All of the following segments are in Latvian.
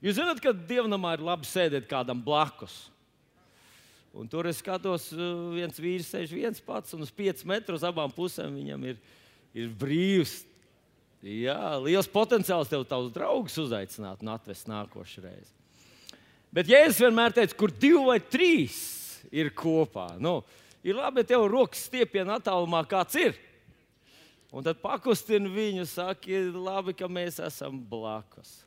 Jūs zināt, ka dievnamā ir labi sēdēt kādam blakus. Un tur es skatos, uh, viens vīrs sēž viens pats, un uz 5 metrus uz abām pusēm viņam ir, ir brīvs. Jā, liels potenciāls tev tavs draugs uzaicināt un atvest nākošais reizes. Bet Jēzus vienmēr teica, kur divi vai trīs ir kopā. Nu, ir labi, ja tev rokas stiepienā attālumā kāds ir. Un tad pakustina viņu, saka, ir labi, ka mēs esam blakus.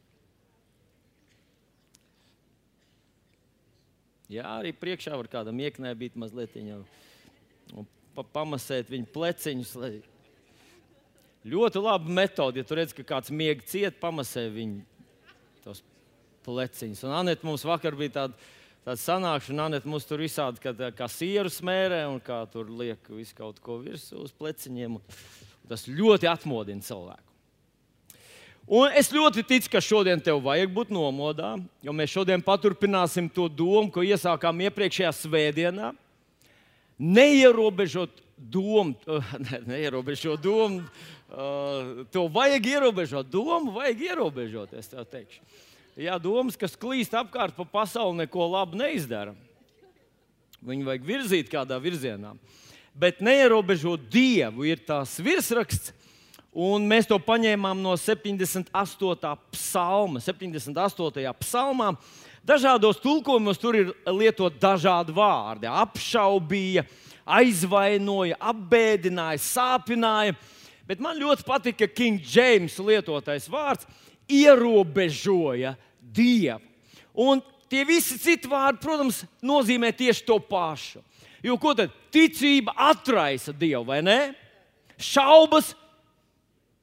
Jā, arī priekšā var kādam ieknēt, būt mazliet viņam, un pa pamasēt viņa pleciņus. Lai... Ļoti laba metode, ja tu redz, ka kāds miega ciet, pamasē viņa tos pleciņus. Un Anita mums vakar bija tāda, tāda sanākšana, Anita mums tur visādi, kā, kā sieru smērē un kā tur liek visu kaut ko virsū uz pleciņiem. Tas ļoti atmodina cilvēku. Un es ļoti ticu, ka šodien tev vajag būt nomodā, jo mēs šodien paturpināsim to domu, ko iesākām iepriekšējā svētdienā. Neierobežot domu, ne, neierobežot domu, uh, to vajag ierobežot. Domu vajag ierobežot, es tev teikšu. Jā, domas, kas klīst apkārt pa pasauli, neko labu neizdara. Viņu vajag virzīt kādā virzienā. Bet neierobežot dievu ir tās virsraksts Un mēs to paņēmām no 78. psalma. 78. psalmā dažādos tulkojumos tur ir lietot dažādi vārdi. Apšaubīja, aizvainoja, apbēdināja, sāpināja. Bet man ļoti patika King James lietotais vārds - ierobežoja dievu. Un tie visi citi vārdi, protams, nozīmē tieši to pašu. Jo ko tad ticība atraisa dievu, vai ne? Šaubas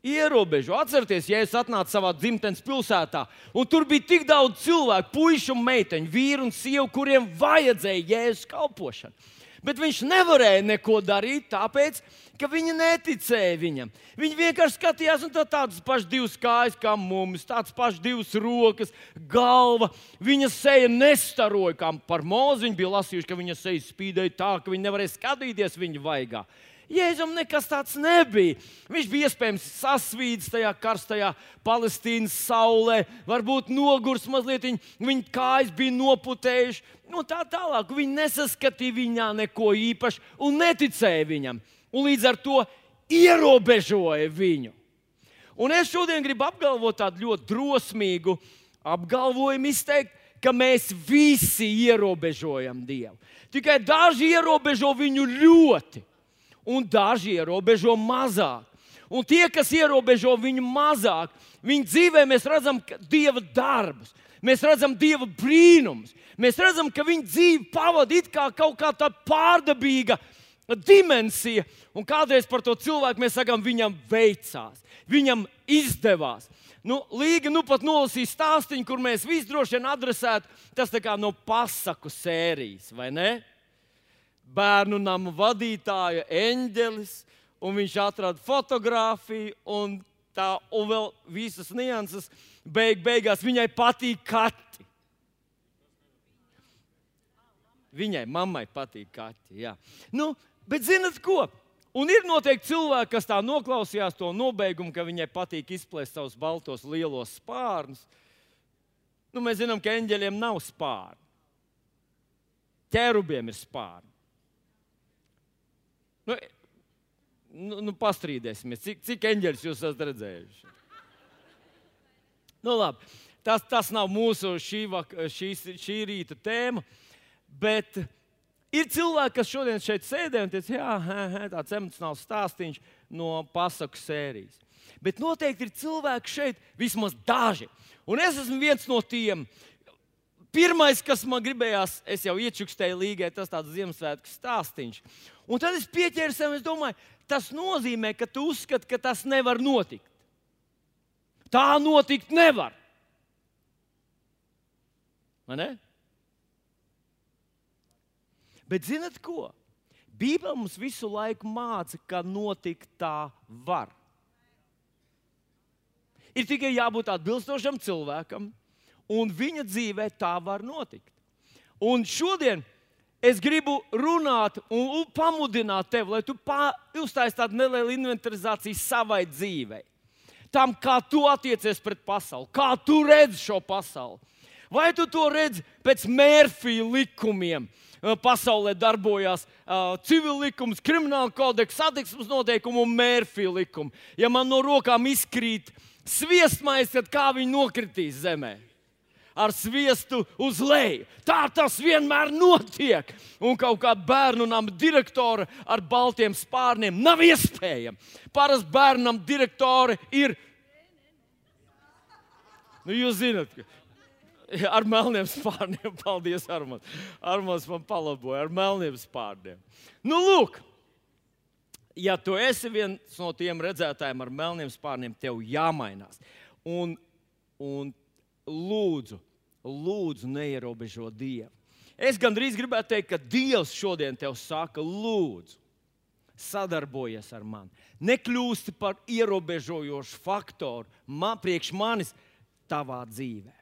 ierobežo. Atcerieties, ja es atnācu savā dzimtenes pilsētā, un tur bija tik daudz cilvēku, puikas un meiteņu, vīru un sievu, kuriem vajadzēja jēzus kalpošanu. Bet viņš nevarēja neko darīt, tāpēc, ka viņi neticēja viņam. Viņi vienkārši skatījās, un tā tādas pašas divas kājas kā mums, tādas pašas divas rokas, galva. Viņa seja nestaroja, kā par mūzu. Viņi bija lasījuši, ka viņa seja spīdēja tā, ka viņi nevarēja skatīties viņa vaigā. Jēzum nekas tāds nebija. Viņš bija iespējams sasvīdis tajā karstajā Palestīnas saulē, varbūt nogurs mazliet, viņa kājas bija noputējušas. Nu, tā tālāk viņi nesaskatīja viņā neko īpašu un neticēja viņam. Un līdz ar to ierobežoja viņu. Un es šodien gribu apgalvot tādu ļoti drosmīgu apgalvojumu, izteikt, ka mēs visi ierobežojam Dievu. Tikai daži ierobežo viņu ļoti un daži ierobežo mazāk. Un tie, kas ierobežo viņu mazāk, viņu dzīvē mēs redzam dieva darbus, mēs redzam dieva brīnumus. Mēs redzam, ka viņa dzīve pavadīja kā kaut kā tāda pārdabīga dimensija. Un kādreiz par to cilvēku mēs sakām, viņam veicās, viņam izdevās. Nu, Līga nu pat nolasīja stāstu, kur mēs visi droši vien adresētu. Tas no pasaku sērijas, vai ne? Bērnu nama vadītāja eņģelis, un viņš atrada fotografiju, un tā, un vēl visas nianses. Beig, beigās viņai patīk kati. Viņai, mammai, patīk kati. Jā. Nu, bet zinat ko? Un ir noteikti cilvēki, kas tā noklausījās to nobeigumu, ka viņai patīk izplēst savus baltos lielos spārnus. Nu, mēs zinām, ka eņģeļiem nav spārni. Ķērubiem ir spārni. Nu, nu, nu pastrīdēsimies, cik, cik eņģeļus jūs esat redzējuši. Nu, labi, tas, tas nav mūsu šī, šī, šī rīta tēma, bet ir cilvēki, kas šodien šeit sēdē un teica, jā, tāds emocionāls stāstījums no pasaku sērijas. Bet noteikti ir cilvēki šeit, vismaz daži. Un es esmu viens no tiem, Pirmais, kas man gribējās, es jau iečukstēju līgai, tas tāds Ziemassvētku stāstījums. Un tad es pieķēru sev, es domāju, tas nozīmē, ka tu uzskati, ka tas nevar notikt. Tā notikt nevar. Vai ne? Bet zinat ko? Bībele mums visu laiku māca, ka notikt tā var. Ir tikai jābūt atbilstošam cilvēkam, un viņa dzīvē tā var notikt. Un šodien es gribu runāt un pamudināt tevi, lai tu uztaisītu tādu nelielu inventarizāciju savai dzīvei. Tam, kā tu attiecies pret pasauli, kā tu redzi šo pasauli, Vai tu to redzi pēc Mērfija likumiem? Pasaulē darbojās uh, civil likums, krimināla kodeks, satiksmes noteikumi un Mērfija likumi. Ja man no rokām izkrīt sviestmaize, tad kā viņi nokritīs zemē? Ar sviestu uz leju. Tā tas vienmēr notiek. Un kaut kāda bērnu nama direktora ar baltiem spārniem nav iespējama. Parasti bērnam direktori ir. Nu, jūs zināt, ka ar melniem spārniem. Paldies, Armāns. Armāns man palaboja ar melniem spārniem. Nu, lūk, ja tu esi viens no tiem redzētājiem ar melniem spārniem, tev jāmainās. Un, un lūdzu, lūdzu, neierobežo Dievu. Es gandrīz gribētu teikt, ka Dievs šodien tev saka, lūdzu, sadarbojies ar mani. Nekļūsti par ierobežojošu faktoru man, priekš manis tavā dzīvē.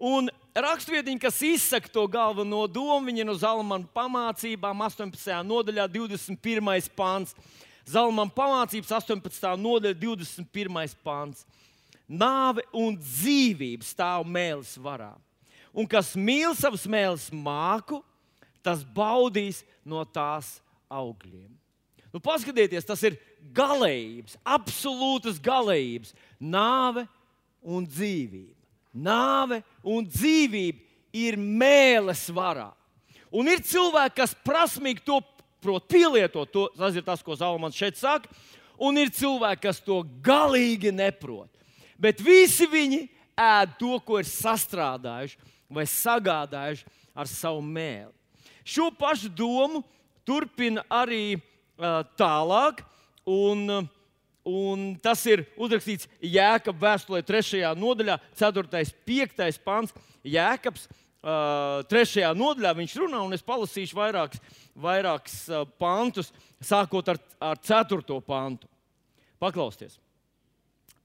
Un rakstvietiņa, kas izsaka to galveno domu, viņa no Zalamana pamācībām, 18. nodaļā, 21. pāns. Zalamana pamācības, 18. nodaļa, 21. pāns. Nāve un dzīvība stāv mēlis varā. Un kas mīl savus mēlis māku, tas baudīs no tās augļiem. Nu, paskatieties, tas ir galējības, absolūtas galējības, nāve un dzīvība nāve un dzīvība ir mēles varā. Un ir cilvēki, kas prasmīgi to prot pielietot. To, tas ir tas, ko Zalamans šeit saka. Un ir cilvēki, kas to galīgi neprot. Bet visi viņi ēd to, ko ir sastrādājuši vai sagādājuši ar savu mēli. Šo pašu domu turpina arī uh, tālāk. Un, Un tas ir uzrakstīts Jēkabas vēstulē, 3. nodaļā, 4. un 5. pāns. Jēkabs uh, 3. nodaļā viņš runā, un es palasīšu vairākus vairāks, uh, pantus, sākot ar, ar 4. pantu. Paklausieties!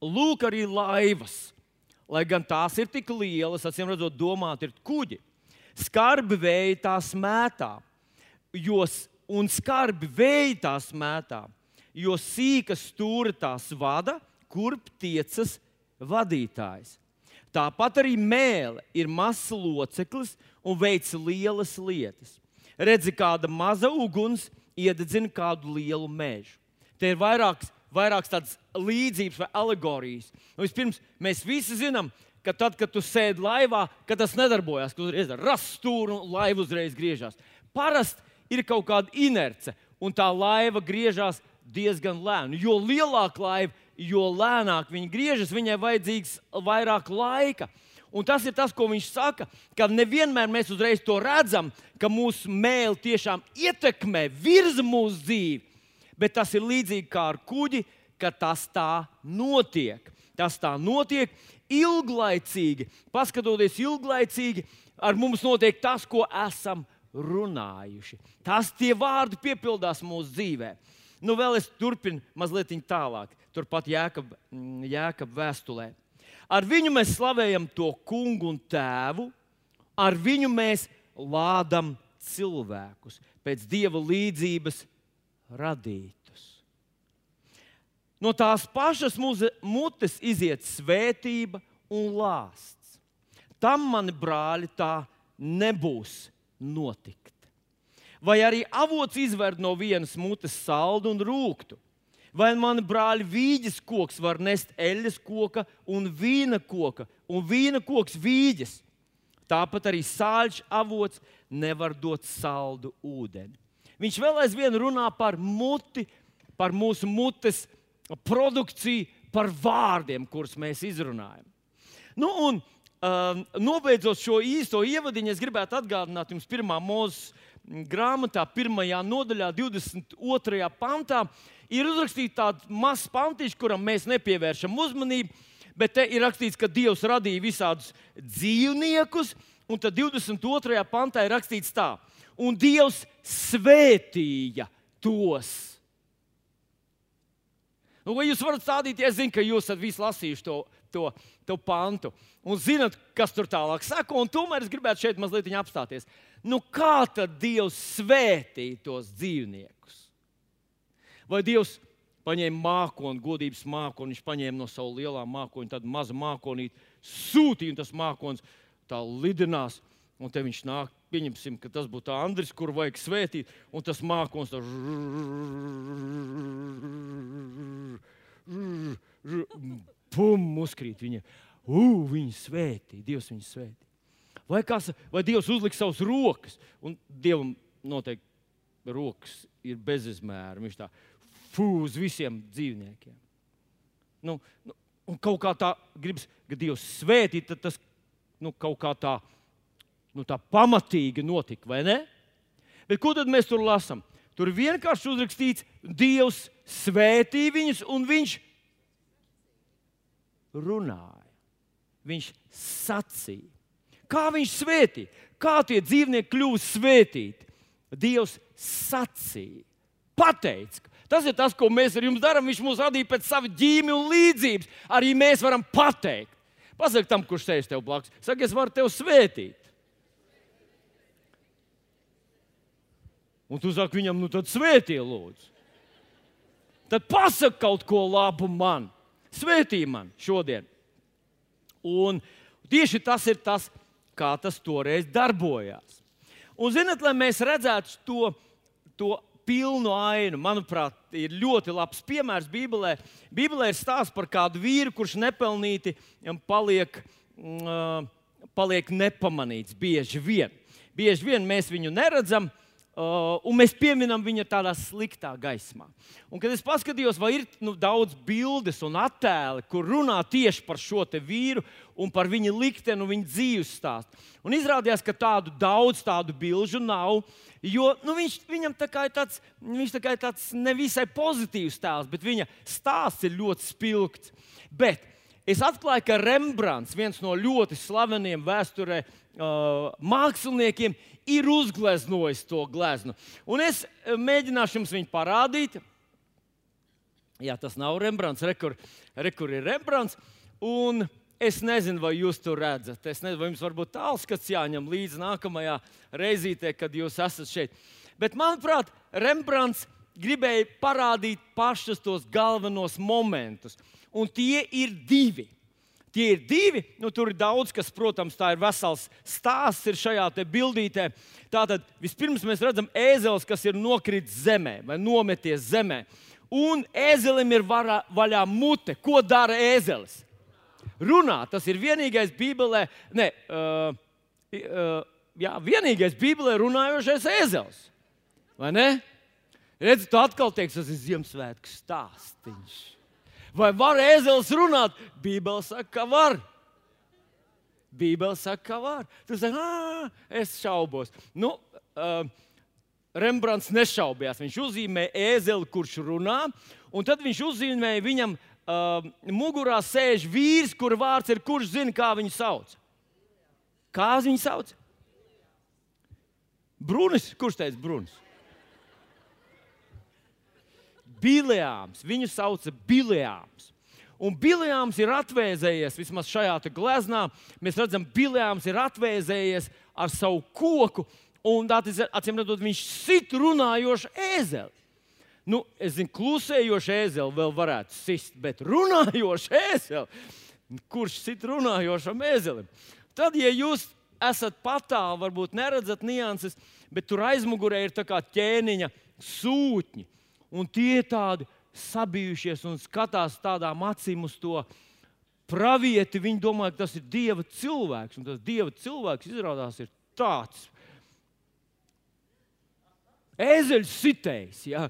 Lūk, arī laivas, lai gan tās ir tik lielas, acīm redzot, domāt, ir kuģi. Skarbi vēji tās mētā, jos, un skarbi vēji tās mētā jo sīka stūra tās vada, kurp tiecas vadītājs. Tāpat arī mēlē ir mazs loceklis un veic lielas lietas. Redzi, kāda maza uguns iededzina kādu lielu mežu. Te ir vairākas, vairākas tādas līdzības vai alegorijas. Nu, vispirms, mēs visi zinām, ka tad, kad tu sēdi laivā, ka tas nedarbojas, ka rasts stūra un laiva uzreiz griežas. Parasti ir kaut kāda inerce, un tā laiva griežas diezgan lēni. Jo lielāka laiva, jo lēnāk viņa griežas, viņai vajadzīgs vairāk laika. Un tas ir tas, ko viņš saka, ka nevienmēr mēs uzreiz to redzam, ka mūsu mēlī tiešām ietekmē, virza mūsu dzīvi. Bet tas ir līdzīgi kā ar kuģi, ka tas tā notiek. Tas tā notiek ilglaicīgi. Paskatoties ilglaicīgi, ar mums notiek tas, ko esam runājuši. Tas tie vārdi piepildās mūsu dzīvēm. Nu, vēl es turpinu mazliet tālāk, turpat Jēkab, Jēkab vēstulē. Ar viņu mēs slavējam to kungu un tēvu, ar viņu mēs lādam cilvēkus pēc dieva līdzības radītus. No tās pašas mutes iziet svētība un lāsts. Tam, mani brāļi, tā nebūs notikt vai arī avots izverd no vienas mutes saldu un rūktu. Vai mani brāļi vīģes koks var nest eļļas koka un vīna koka, un vīna koks vīģes. Tāpat arī sāļš avots nevar dot saldu ūdeni. Viņš vēl aizvien runā par muti, par mūsu mutes produkciju, par vārdiem, kurus mēs izrunājam. Nu, un, uh, nobeidzot šo īsto ievadiņu, es gribētu atgādināt jums pirmā mūzes grāmatā, pirmajā nodaļā, 22. pantā, ir uzrakstīts tāds mazs pantiņš, kuram mēs nepievēršam uzmanību. Bet te ir rakstīts, ka Dievs radīja visādus dzīvniekus, un tad 22. pantā ir rakstīts tā, un Dievs svētīja tos. Nu, vai jūs varat stādīties, es zinu, ka jūs visi lasījuši to, to, to pantu un zinat, kas tur tālāk saka, un tomēr es gribētu šeit mazliet apstāties nu kā tad Dievs svētīja tos dzīvniekus? Vai Dievs paņēma mākoni, godības mākoni, viņš paņēma no sava lielā mākoņa, tādu mazu mākonīti, sūtīja, un tas mākonis tā lidinās, un te viņš nāk. Pieņemsim, ka tas būtu Andris, kur vajag svētīt, un tas mākslinieks tā pum, uzkrīt viņa. Ugh, viņa svētī, Dievs viņu svētī. Vai, kas, vai Dievs uzliks savus rokas, un Dievam noteikti rokas ir bezizmēra. Viņš tā fū uz visiem dzīvniekiem. Nu, nu, un kaut kā tā gribas, ka Dievs svētī, tad tas nu, kaut kā tā, nu, tā pamatīgi notika, vai ne? Bet ko tad mēs tur lasām? Tur vienkārši uzrakstīts, Dievs svētī viņus, un viņš runāja. Viņš sacīja. Kā viņš svētīja? Kā tie dzīvnieki kļuva svētīti? Dievs sacīja, pateica. Tas ir tas, ko mēs ar jums darām. Viņš mūs radīja pēc sava ģīmija un līdzības. Arī mēs varam pateikt. Pasaki tam, kurš sēž tev blakus. Saki, es varu tevi svētīt. Un tu saki viņam, nu tad svētī, lūdzu. Tad pasaki kaut ko labu man. Svētī man šodien. Un tieši tas ir tas, kā tas toreiz darbojās. Un, zinot, lai mēs redzētu to, to pilnu ainu, manuprāt, ir ļoti labs piemērs Bībelē. Bībelē ir stāsts par kādu vīru, kurš nepelnīti paliek, uh, paliek nepamanīts bieži vien. Bieži vien mēs viņu neredzam, uh, Uh, un mēs pieminam viņu tādā sliktā gaismā. Un, kad es paskatījos, vai ir nu, daudz bildes un attēli, kur runā tieši par šo vīru un par viņa likteni un viņa dzīves stāstu. Un izrādījās, ka tādu daudz tādu bilžu nav, jo nu, viņš, viņam tā ir tāds, viņš tā ir tāds nevisai pozitīvs tēls, bet viņa stāsts ir ļoti spilgts. Bet es atklāju, ka Rembrandts, viens no ļoti slaveniem vēsturē uh, māksliniekiem, ir uzgleznojis to gleznu. Un es eh, mēģināšu jums viņu parādīt. Jā, tas nav Rembrandts, rekur, rekur ir Rembrandts. Un es nezinu, vai jūs to redzat. Es nezinu, vai jums varbūt tāls skats jāņem līdzi nākamajā reizītē, kad jūs esat šeit. Bet, manuprāt, Rembrandts gribēja parādīt pašus tos galvenos momentus. Un tie ir divi. Tie ir divi. Nu, tur ir daudz, kas, protams, tā ir vesels stāsts ir šajā bildītē. Tātad vispirms mēs redzam ēzelis, kas ir nokritis zemē vai nometies zemē. Un ēzelim ir varā, vaļā mute. Ko dara ēzelis? Runā. Tas ir vienīgais Bībelē, ne, uh, uh, jā, vienīgais Bībelē runājošais ēzelis. Vai ne? Redziet, tu atkal teiksi, tas ir Ziemassvētku stāstīns. Vai var ēzelis runāt? Bībele saka, ka var. Bībele saka, ka var. Tu saki, ah, es šaubos. Nu, uh, Rembrandts nešaubījās. Viņš uzzīmēja ēzeli, kurš runā, un tad viņš uzzīmēja viņam uh, mugurā sēž vīrs, kura vārds ir, kurš zina, kā viņu sauc. Kā viņu sauc? Brunis, kurš teica Brunis? Biljāms. Viņu sauca Biljāms. Un Biljāms ir atvēzējies, vismaz šajā gleznā, mēs redzam, Biljāms ir atvēzējies ar savu koku, un acīm redzot, viņš sit runājošu ēzeli. Nu, es zinu, klusējošu ēzeli vēl varētu sist, bet runājošu ēzeli, kurš sit runājošam ēzelim? Tad, ja jūs esat patāli, varbūt neredzat nianses, bet tur aizmugurē ir tā kā ķēniņa sūtņi un tie tādi sabijušies un skatās tādām acīm uz to pravieti. Viņi domā, ka tas ir Dieva cilvēks, un tas Dieva cilvēks izrādās ir tāds. Ezeļs sitējs. Ja?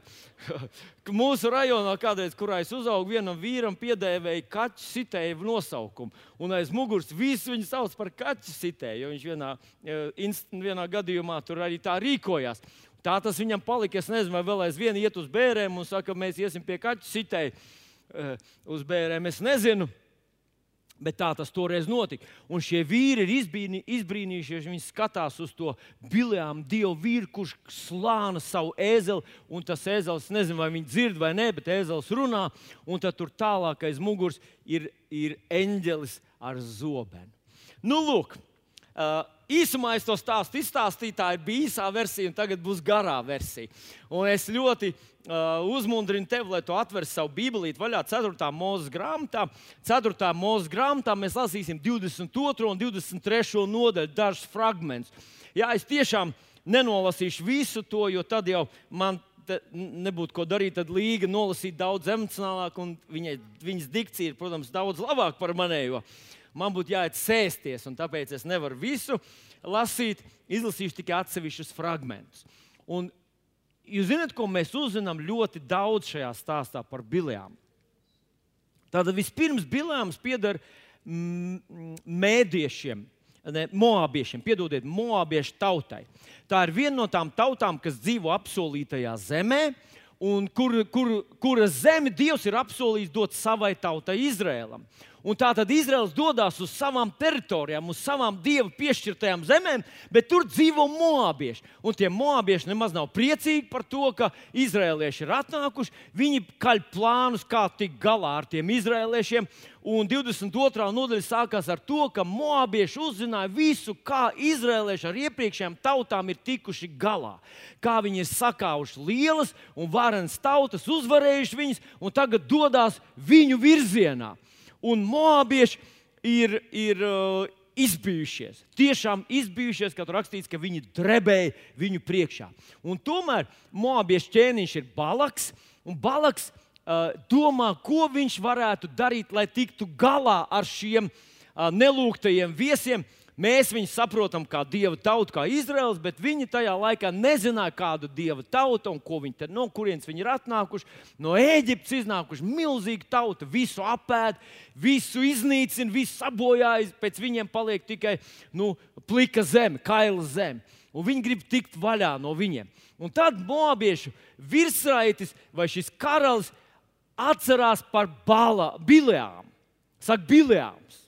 Mūsu rajonā, kādreiz, kurā es uzaugu, vienam vīram piedēvēja kaķu sitēju nosaukumu. Un aiz muguras visu viņu sauc par kaķu sitēju, jo viņš vienā, eh, vienā gadījumā tur arī tā rīkojās. Tā tas viņam palika. Es nezinu, vai vēl aizvien iet uz bērniem un saka, mēs iesim pie kaķa sitēji uh, uz bērniem. Es nezinu. Bet tā tas toreiz notika. Un šie vīri ir izbrīnī, izbrīnījušies. Viņi skatās uz to biljām, dievu vīru, kurš slāna savu ēzeli. Un tas ēzelis, nezinu, vai viņi dzird vai nē, bet ēzelis runā. Un tad tur tālākais muguras ir, ir eņģelis ar zobenu. Nu, lūk, uh, īsumā es to stāstu izstāstīju, tā ir bija īsā versija, un tagad būs garā versija. Un es ļoti uh, uzmundrinu tevi, lai tu atversi savu bībelīti vaļā 4. mūzes grāmatā. 4. mūzes grāmatā mēs lasīsim 22. un 23. nodaļu, dažus fragmentus. Jā, es tiešām nenolasīšu visu to, jo tad jau man nebūtu ko darīt, tad Līga nolasīja daudz emocionālāk, un viņai, viņas dikcija ir, protams, daudz labāka par manējo. Man būtu jāiet sēsties, un tāpēc es nevaru visu lasīt, izlasīšu tikai atsevišķus fragmentus. Un jūs zināt, ko mēs uzzinām ļoti daudz šajā stāstā par bilēm. Tātad vispirms bilēms pieder mēdiešiem, ne, moabiešiem, piedodiet, moabiešu tautai. Tā ir viena no tām tautām, kas dzīvo apsolītajā zemē, un kur, kur, kuras zemi Dievs ir apsolījis dot savai tautai Izrēlam. Un tā tad Izraels dodas uz savām teritorijām, uz savām dievu piešķirtajām zemēm, bet tur dzīvo moabieši. Un tie moabieši nemaz nav priecīgi par to, ka izrēlieši ir atnākuši. Viņi kaļ plānus, kā tikt galā ar tiem izrēliešiem. Un 22. nodaļa sākās ar to, ka moabieši uzzināja visu, kā izrēlieši ar iepriekšējām tautām ir tikuši galā. Kā viņi ir sakāvuši lielas un varenas tautas, uzvarējuši viņas un tagad dodas viņu virzienā un moabieši ir, ir uh, izbijušies. Tiešām izbijušies, kad rakstīts, ka viņi drebēja viņu priekšā. Un tomēr moabiešu ķēniņš ir balaks, un balaks uh, domā, ko viņš varētu darīt, lai tiktu galā ar šiem uh, nelūgtajiem viesiem. Mēs viņus saprotam kā dieva tautu, kā Izraels, bet viņi tajā laikā nezināja, kādu dieva tautu un viņi te, no kurienes viņi ir atnākuši. No Ēģiptes iznākuši milzīga tauta, visu apēd, visu iznīcina, visu sabojājas. Pēc viņiem paliek tikai nu, plika zeme, kaila zeme. Un viņi grib tikt vaļā no viņiem. Un tad Moabiešu virsraitis vai šis karalis atcerās par Bileām. Saka, Bileāms.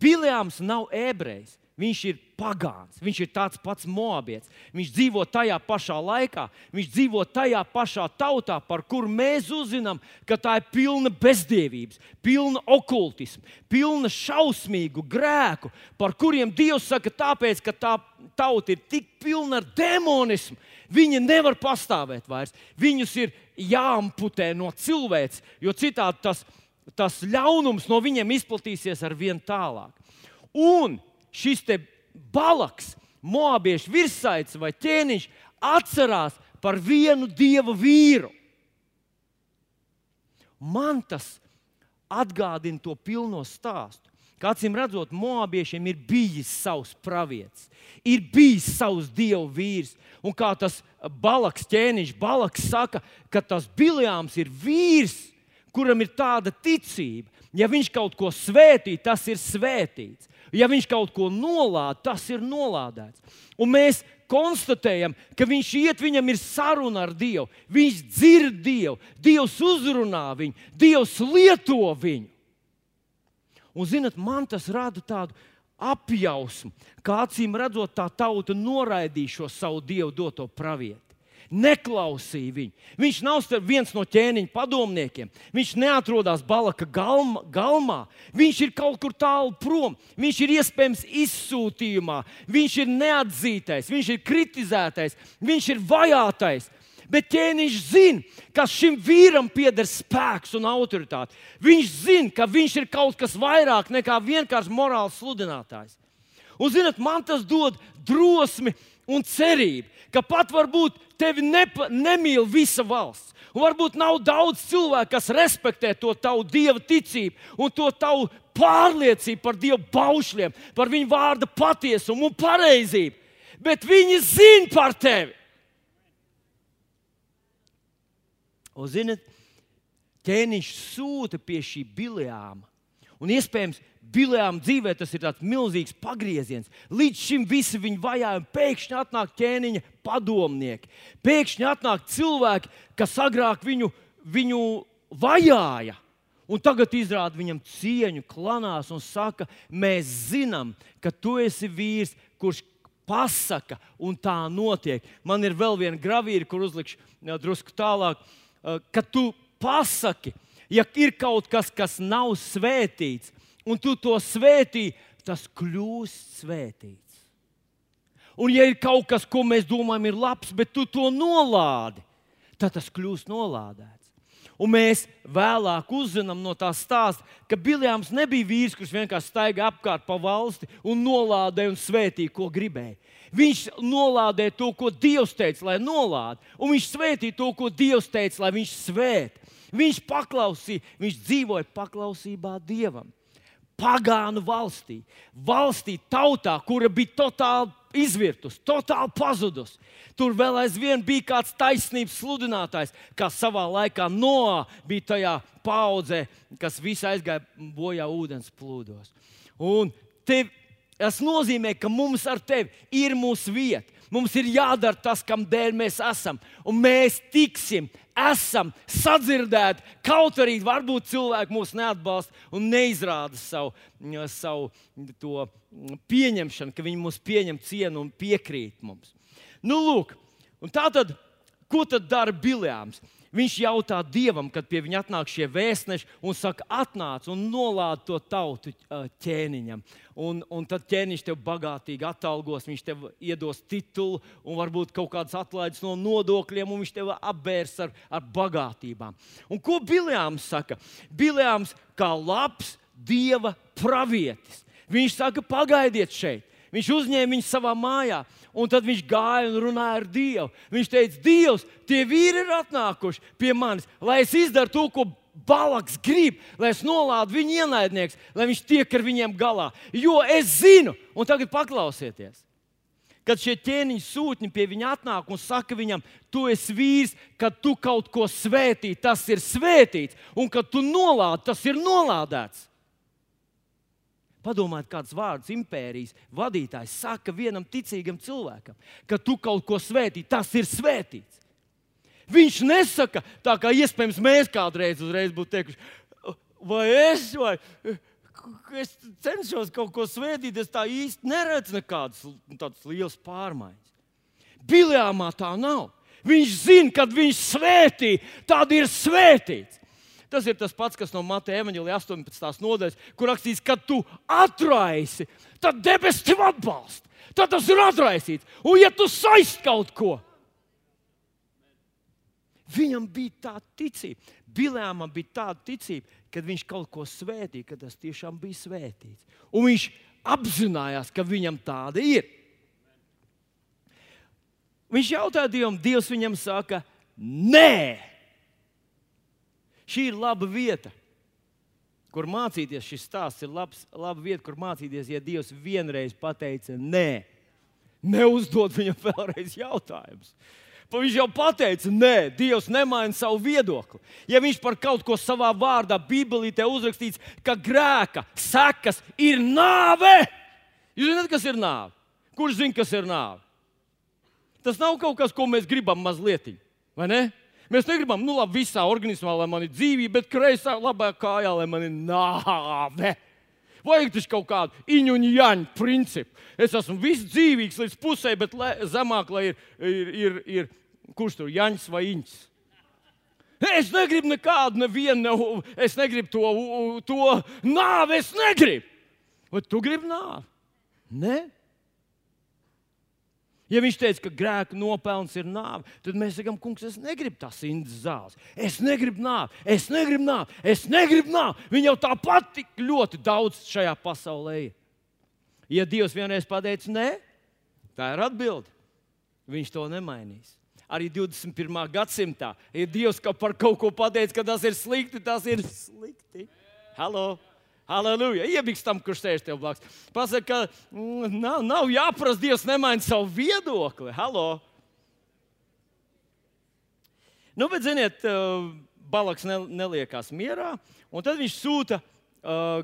Biljāms nav ebrejs. Viņš ir pagāns, viņš ir tāds pats moabietis. Viņš dzīvo tajā pašā laikā, viņš dzīvo tajā pašā tautā, par kuru mēs uzzinām, ka tā ir pilna bezdievības, pilna okultisma, pilna šausmīgu grēku, par kuriem Dievs saka, tāpēc, ka tā tauta ir tik pilna ar demonismu, viņi nevar pastāvēt vairs. Viņus ir jāamputē no cilvēks, jo citādi tas, tas ļaunums no viņiem izplatīsies ar vien tālāk. Un šis balaks, moabiešu virsaicis vai ķēniņš atcerās par vienu dieva vīru. Man tas atgādina to pilno stāstu. Kā acīm redzot, moabiešiem ir bijis savs pravietis, ir bijis savs dievu vīrs. Un kā tas balaks ķēniņš, balaks saka, ka tas biljāms ir vīrs, kuram ir tāda ticība. Ja viņš kaut ko svētī, tas ir svētīts. Ja viņš kaut ko nolādē, tas ir nolādēts. Un mēs konstatējam, ka viņš iet, viņam ir saruna ar Dievu. Viņš dzird Dievu, Dievs uzrunā viņu, Dievs lieto viņu. Un, zinot, man tas rada tādu apjausmu, kā acīm redzot, tā tauta noraidīja šo savu Dievu doto pravietu neklausīja viņu. Viņš nav viens no ķēniņa padomniekiem. Viņš neatrodas Balaka galma, galmā. Viņš ir kaut kur tālu prom. Viņš ir iespējams izsūtījumā. Viņš ir neatzītais, viņš ir kritizētais, viņš ir vajātais. Bet ķēniņš zina, ka šim vīram pieder spēks un autoritāte. Viņš zina, ka viņš ir kaut kas vairāk nekā vienkārši morāls sludinātājs. Un, zinot, man tas dod drosmi un cerību, ka pat varbūt tevi nepa, nemīl visa valsts. Un varbūt nav daudz cilvēku, kas respektē to tavu dievu ticību un to tavu pārliecību par dievu paušļiem, par viņu vārda patiesumu un pareizību. Bet viņi zina par tevi. Un, zinat, ķēniņš sūta pie šī biljāma. Un iespējams, Bilējām dzīvē tas ir tāds milzīgs pagrieziens. Līdz šim visi viņu vajāja, un pēkšņi atnāk ķēniņa padomnieki. Pēkšņi atnāk cilvēki, kas agrāk viņu, viņu vajāja. Un tagad izrāda viņam cieņu, klanās un saka, mēs zinām, ka tu esi vīrs, kurš pasaka, un tā notiek. Man ir vēl viena gravīra, kur uzlikšu drusku tālāk, ka tu pasaki, ja ir kaut kas, kas nav svētīts, un tu to svētī, tas kļūst svētīts. Un, ja ir kaut kas, ko mēs domājam, ir labs, bet tu to nolādi, tad tas kļūst nolādēts. Un mēs vēlāk uzzinām no tā stāsta, ka Biljāms nebija vīrs, kurš vienkārši staigā apkārt pa valsti un nolādēja un svētīja, ko gribēja. Viņš nolādēja to, ko Dievs teica, lai nolādētu, un viņš svētīja to, ko Dievs teica, lai viņš svēt. Viņš paklausīja, viņš dzīvoja paklausībā Dievam. Pagānu valstī, valstī, tautā, kura bija totāli izvirtus, totāli pazudus. Tur vēl aizvien bija kāds taisnības sludinātājs, kas savā laikā Noā bija tajā paudzē, kas visu aizgāja bojā ūdens plūdos. Un tev, tas nozīmē, ka mums ar tevi ir mūsu vieta. Mums ir jādara tas, kam dēļ mēs esam. Un mēs tiksim, esam sadzirdēti. Kaut arī varbūt cilvēki mūs neatbalsta un neizrāda savu, savu pieņemšanu, ka viņi mūs pieņem cienu un piekrīt mums. Nu, lūk, tā tad, ko tad dara Biljāms? Viņš jautā Dievam, kad pie viņa atnāk šie vēstneši un saka, atnāc un nolādi to tautu ķēniņam. Un, un tad ķēniņš tev bagātīgi atalgos, viņš tev iedos titulu un varbūt kaut kādas atlaides no nodokļiem, un viņš tev apbērs ar, ar bagātībām. Un ko Biljāms saka? Biljāms kā labs dieva pravietis. Viņš saka, pagaidiet šeit. Viņš uzņēma viņu savā mājā, un tad viņš gāja un runāja ar Dievu. Viņš teica, Dievs, tie vīri ir atnākuši pie manis, lai es izdaru to, ko Balaks grib, lai es nolādu viņa ienaidnieks, lai viņš tiek ar viņiem galā. Jo es zinu, un tagad paklausieties. Kad šie ķēniņa sūtņi pie viņa atnāk un saka viņam, tu esi vīrs, kad tu kaut ko svētī, tas ir svētīts, un kad tu nolādē, tas ir nolādēts. Padomājiet, kāds vārds impērijas vadītājs saka vienam ticīgam cilvēkam, ka tu kaut ko svētī, tas ir svētīts. Viņš nesaka tā, kā iespējams mēs kādreiz būtu teikuši, vai es, vai es cenšos kaut ko svētīt, es tā īsti neredzu nekādas lielas pārmaiņas. Biljāmā tā nav. Viņš zina, kad viņš svētī, tad ir svētīts. Tas ir tas pats, kas no Mateja evanģēlija 18. nodaļas, kur rakstīts, ka tu atraisi, tad debesis tev atbalsta. Tad tas ir atraisīts. Un ja tu saist kaut ko, viņam bija tāda ticība. Bilēmam bija tāda ticība, ka viņš kaut ko svētīja, ka tas tiešām bija svētīts. Un viņš apzinājās, ka viņam tāda ir. Viņš jautāja Dievam, Dievs viņam saka, nē! Šī ir laba vieta, kur mācīties. Šis stāsts ir labs, laba vieta, kur mācīties. Ja Dievs vienreiz pateica nē, neuzdod viņam vēlreiz jautājumus. Pa viņš jau pateica, nē, Dievs nemaina savu viedokli. Ja viņš par kaut ko savā vārdā, Bībelī te uzrakstīts, ka grēka sekas ir nāve, jūs zināt, kas ir nāve? Kurš zina, kas ir nāve? Tas nav kaut kas, ko mēs gribam mazliet, vai ne? Mēs negribam, nu, labi, visā organismā, lai man ir dzīvība, bet kreisā, labā kājā, lai man ir nāve. Vajag taču kaut kādu iņu un jaņu principu. Es esmu viss dzīvīgs līdz pusē, bet le, zemāk, lai ir, ir, ir, ir kurš tur jaņš vai iņš. Es negribu nekādu, nevienu, ne, es negribu to, to nāvi, es negribu. Vai tu gribi nāvi? Nē. Ja viņš teica, ka grēka nopelns ir nāve, tad mēs sakām, kungs, es negribu tās indas zāles. Es negribu nāvi, es negribu nāvi, es negribu nāvi. Viņa jau tāpat tik ļoti daudz šajā pasaulē ir. Ja Dievs vienreiz pateica, nē, tā ir atbilde. Viņš to nemainīs. Arī 21. gadsimtā, ja Dievs par kaut ko pateica, ka tas ir slikti, tas ir slikti. Halo! Halleluja! Iebiks tam, kurš sēž tev blakus. Pasaka, ka mm, nav, nav jāprasa, Dievs nemaina savu viedokli. Halo! Nu, bet, ziniet, uh, Balaks neliekās mierā, un tad viņš sūta, uh,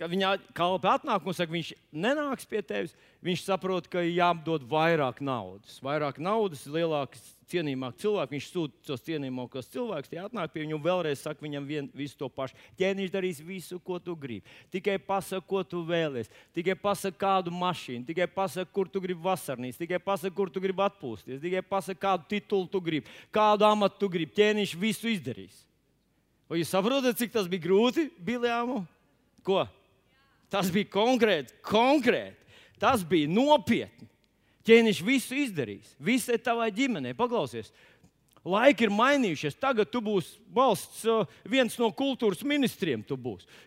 ka viņa kalpa atnāk un saka, viņš nenāks pie tevis. Viņš saprot, ka jādod vairāk naudas. Vairāk naudas, lielāks cienījamāk cilvēki. Viņš sūta tos cienījamākos cilvēkus, tie atnāk pie viņa un vēlreiz saka viņam vien, visu to pašu. Ķēniņš darīs visu, ko tu gribi. Tikai pasaki, ko tu vēlies. Tikai pasaki, kādu mašīnu, tikai pasaki, kur tu gribi vasarnīs, tikai pasaki, kur tu gribi atpūsties, tikai pasaki, kādu titulu tu gribi, kādu amatu tu gribi. Ķēniņš visu izdarīs. Vai jūs saprotat, cik tas bija grūti Biljāmu? Ko? Tas bija konkrēti, konkrēti. Tas bija nopietni. Ķēniņš visu izdarīs. Visai tavai ģimenei. Paklausies, Laiki ir mainījušies. Tagad tu būsi valsts uh, viens no kultūras ministriem.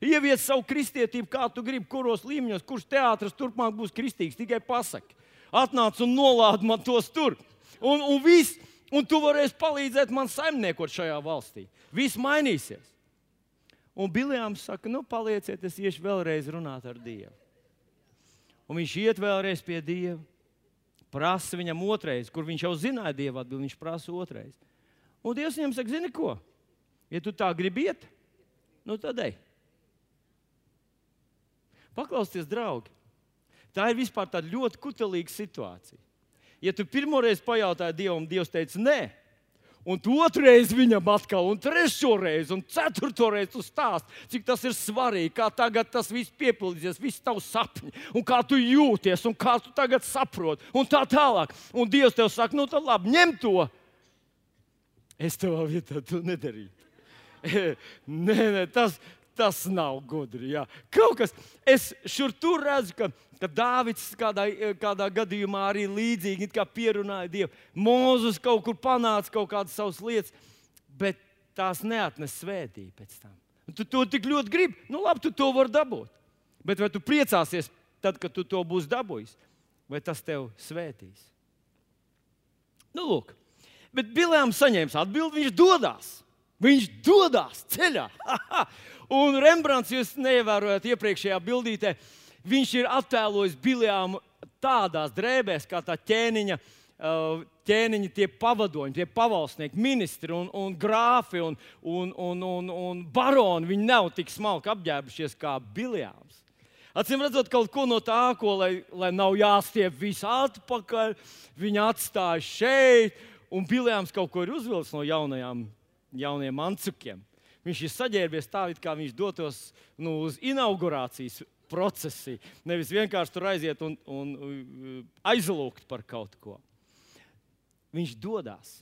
Ievies savu kristietību, kā tu gribi, kuros līmeņos, kurš teātris turpmāk būs kristīgs. Tikai pasaki, atnāc un nolādi man tos tur. Un, un, viss, un tu varēsi palīdzēt man saimniekot šajā valstī. Viss mainīsies. Un Biljāns saka, nu, palieciet, es iešu vēlreiz runāt ar Dievu. Un viņš iet vēlreiz pie Dieva prasa viņam otrais, kur viņš jau zināja dievu atbildību, viņš prasa otrais. Un Dievs viņam saka, zini ko? Ja tu tā gribi iet, nu tad ej. Paklausieties, draugi. Tā ir vispār tāda ļoti kutelīga situācija. Ja tu pirmoreiz pajautāji Dievam, Dievs teica, nē, Un otrreiz viņam atkal, un trešo reizi, un ceturto reizi tu stāst, cik tas ir svarīgi, kā tagad tas viss piepildīsies, viss tavs sapņi, un kā tu jūties, un kā tu tagad saproti, un tā tālāk. Un Dievs tev saka, nu tad labi, ņem to. Es tavā vietā to nedarītu. nē, nē, tas, tas nav gudri. Jā. Kaut kas, es šur tur redzu, ka ka Dāvids kādā, kādā gadījumā arī līdzīgi pierunāja Dievu. Mūzus kaut kur panāca kaut kādas savas lietas, bet tās neatnes svētību pēc tam. Tu to tik ļoti gribi, nu labi, tu to vari dabūt. Bet vai tu priecāsies tad, kad tu to būsi dabūjis, vai tas tev svētīs? Nu, lūk, bet Bilēms saņēma atbildi, viņš dodas. Viņš dodas ceļā. Un Rembrandts, jūs neievērojat iepriekšējā bildītē, viņš ir attēlojis Biljāmu tādās drēbēs, kā tā ķēniņa. Uh, ķēniņi, tie pavadoņi, tie pavalsnieki, ministri un, un grāfi un, un, un, un, un baroni. Viņi nav tik smalki apģērbušies kā Biljāms. Atcīm redzot, kaut ko no tā, ko, lai, lai nav jāstiep viss atpakaļ, viņi atstāja šeit, un Biljāms kaut ko ir uzvilcis no jaunajām, jaunajiem ancukiem. Viņš ir saģērbies tā, it kā viņš dotos nu, uz inaugurācijas procesi. Nevis vienkārši tur aiziet un, un aizlūgt par kaut ko. Viņš dodas.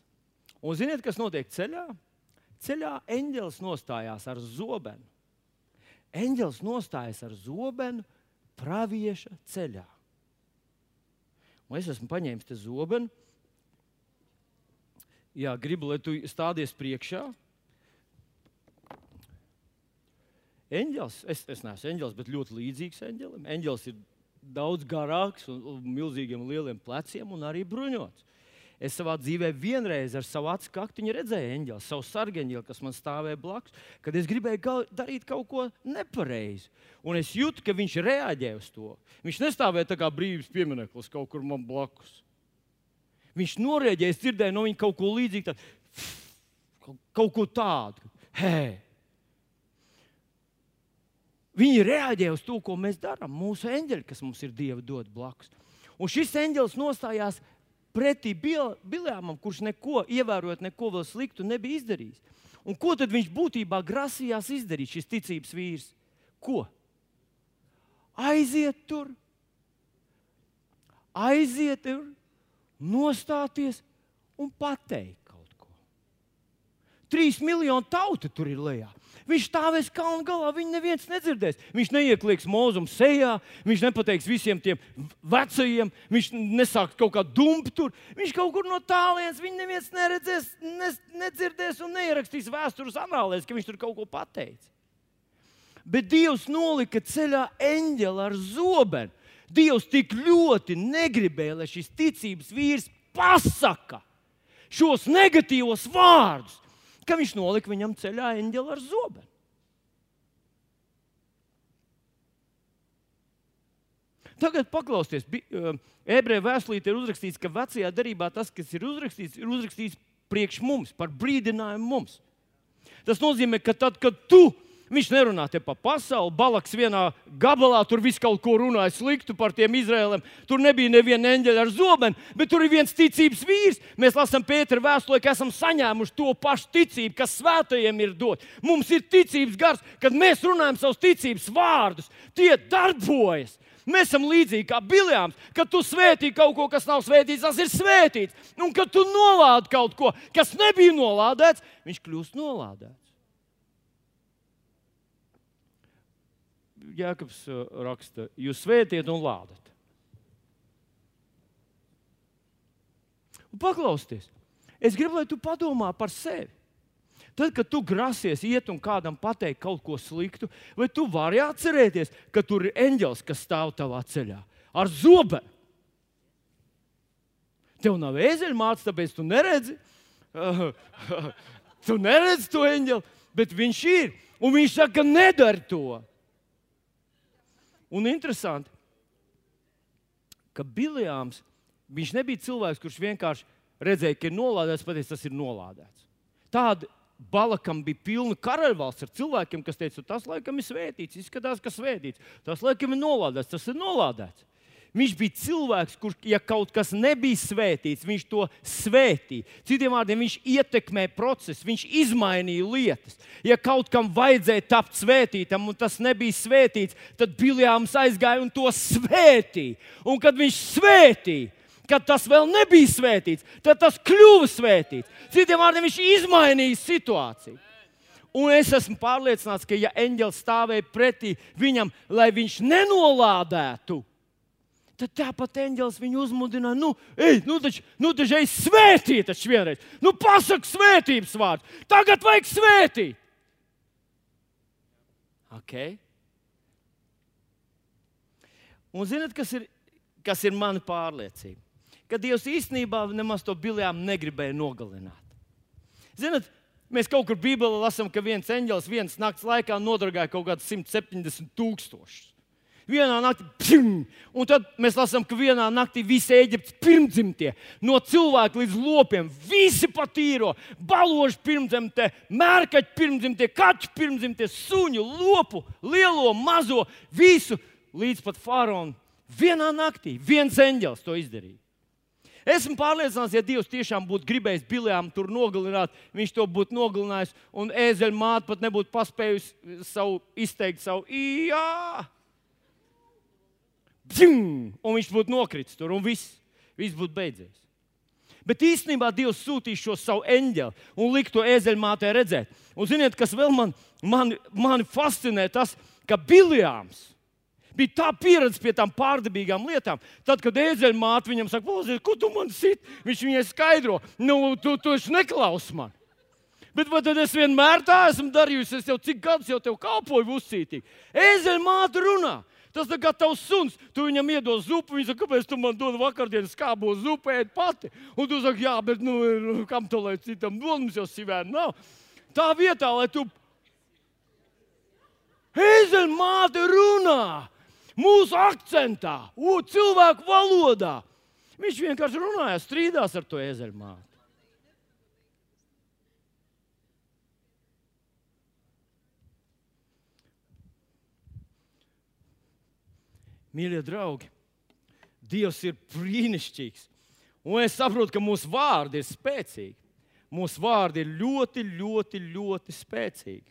Un ziniet, kas notiek ceļā? Ceļā eņģelis nostājās ar zobenu. Eņģelis nostājas ar zobenu pravieša ceļā. Un es esmu paņēmis te zobenu. Jā, gribu, lai tu stādies priekšā. Eņģels, es, es neesmu eņģels, bet ļoti līdzīgs eņģelim. Eņģels ir daudz garāks un, un milzīgiem lieliem pleciem un arī bruņots. Es savā dzīvē vienreiz ar savu acu kaktiņu redzēju eņģeli, savu sargeņģeli, kas man stāvēja blakus, kad es gribēju gal, darīt kaut ko nepareizi. Un es jūtu, ka viņš reaģē uz to. Viņš nestāvēja tā kā brīvības piemineklis kaut kur man blakus. Viņš norēģēja, es dzirdēju no viņa kaut ko līdzīgu, tā, kaut ko tādu. Hei! Viņi reaģē uz to, ko mēs darām. Mūsu eņģeļi, kas mums ir Dieva dot blakus. Un šis eņģelis nostājās pretī Biljāmam, kurš neko, ievērojot neko vēl sliktu, nebija izdarījis. Un ko tad viņš būtībā grasījās izdarīt, šis ticības vīrs? Ko? Aiziet tur, aiziet tur, nostāties un pateikt kaut ko. Trīs miljoni tauta tur ir lejā. Viņš stāvēs kalnu galā, viņu neviens nedzirdēs. Viņš neieklieks mūzum sejā, viņš nepateiks visiem tiem vecajiem, viņš nesāks kaut kā dumpt tur. Viņš kaut kur no tālienes, viņu neviens neredzēs, ne, nedzirdēs un neierakstīs vēstures anālēs, ka viņš tur kaut ko pateicis. Bet Dievs nolika ceļā eņģeli ar zobenu. Dievs tik ļoti negribēja, lai šis ticības vīrs pasaka šos negatīvos vārdus ka viņš nolika viņam ceļā eņģeli ar zobenu. Tagad paklausieties, uh, ebreju vēstulīte ir uzrakstīts, ka vecajā darbā tas, kas ir uzrakstīts, ir uzrakstīts priekš mums, par brīdinājumu mums. Tas nozīmē, ka tad, kad tu Viņš nerunā te pa pasauli. Balaks vienā gabalā tur viss kaut ko runāja sliktu par tiem Izrēliem. Tur nebija neviena eņģeļa ar zobenu, bet tur ir viens ticības vīrs. Mēs lasām Pētera vēstulē, ka esam saņēmuši to pašu ticību, kas svētajiem ir dot. Mums ir ticības gars, kad mēs runājam savus ticības vārdus. Tie darbojas. Mēs esam līdzīgi kā biljāms, kad tu svētī kaut ko, kas nav svētīts, tas ir svētīts. Un kad tu nolādi kaut ko, kas nebija nolādēts, viņš kļūst nolādēts. Jēkabs uh, raksta, jūs svētiet un lādat. Un paklausieties, es gribu, lai tu padomā par sevi. Tad, kad tu grasies iet un kādam pateikt kaut ko sliktu, vai tu vari atcerēties, ka tur ir eņģelis, kas stāv tavā ceļā ar zobenu? Tev nav ezeļmāts, tāpēc tu neredzi. tu neredzi to eņģeli, bet viņš ir. Un viņš saka, nedari to. Un interesanti, ka Biljāms nebija cilvēks, kurš vienkārši redzēja, ka ir nolādēts, pateicis, tas ir nolādēts. Tāda Balakam bija pilna karaļvalsts ar cilvēkiem, kas teica, tas laikam ir svētīts, izskatās, ka svētīts. Tas laikam ir nolādēts, tas ir nolādēts. Viņš bija cilvēks, kurš, ja kaut kas nebija svētīts, viņš to svētīja. Citiem vārdiem, viņš ietekmē procesu, viņš izmainīja lietas. Ja kaut kam vajadzēja tapt svētītam, un tas nebija svētīts, tad Biljāms aizgāja un to svētīja. Un kad viņš svētīja, kad tas vēl nebija svētīts, tad tas kļuva svētīts. Citiem vārdiem, viņš izmainīja situāciju. Un es esmu pārliecināts, ka, ja eņģelis stāvēja pretī viņam, lai viņš nenolādētu, Tad tāpat eņģēlis viņu uzmudināja, nu, ej, nu, taču, nu, taču ej, svētīt, taču vienreiz. Nu, pasak svētības vārdu. Tagad vajag svētīt. Okay. Un zināt, kas ir, kas ir mana pārliecība? Ka Dievs īstenībā nemaz to biljām negribēja nogalināt. Zināt, mēs kaut kur Bībelē lasām, ka viens eņģēlis vienas nakts laikā nodargāja kaut kādus 170 tūkstošus. Vienā naktī, pšim, un tad mēs lasām, ka vienā naktī visi Eģiptes pirmdzimtie, no cilvēka līdz lopiem, visi patīro, baloži pirmdzimtie, mērkaķi pirmdzimtie, kaķi pirmdzimtie, suņu, lopu, lielo, mazo, visu līdz pat faraonam. Vienā naktī viens eņģēlis to izdarīja. Esmu pārliecināts, ja Dievs tiešām būtu gribējis Biljām tur nogalināt, viņš to būtu nogalinājis, un ēzeļa māte pat nebūtu paspējusi savu, izteikt savu jā. Dzim, un viņš būtu nokritis tur, un viss, viss būtu beidzies. Bet īstenībā Dievs sūtīja šo savu eņģeli un lika to ēzeļmātē redzēt. Un ziniet, kas vēl man, man, man fascinē, tas, ka Biljāms bija tā pieredze pie tām pārdabīgām lietām. Tad, kad ēzeļmāte viņam saka, ko tu man sit, viņš viņai skaidro, nu, tu taču neklausi man. Bet tad es vienmēr tā esmu darījusi? Es jau cik gadus jau tev kalpoju uzcītīgi. Ēzeļmāte runā. Tas ir kā tavs suns. Tu viņam iedod zupu. Viņš saka, kāpēc tu man dod vakardienas skābo zupu, ēd pati. Un tu saki, jā, bet nu, nu kam to lai citam dod, mums jau sivēna nav. Tā vietā, lai tu. Ezelmāte runā mūsu akcentā, u, cilvēku valodā. Viņš vienkārši runāja, strīdās ar to ezelmāti. Mīļie draugi, Dievs ir brīnišķīgs. Un es saprotu, ka mūsu vārdi ir spēcīgi. Mūsu vārdi ir ļoti, ļoti, ļoti spēcīgi.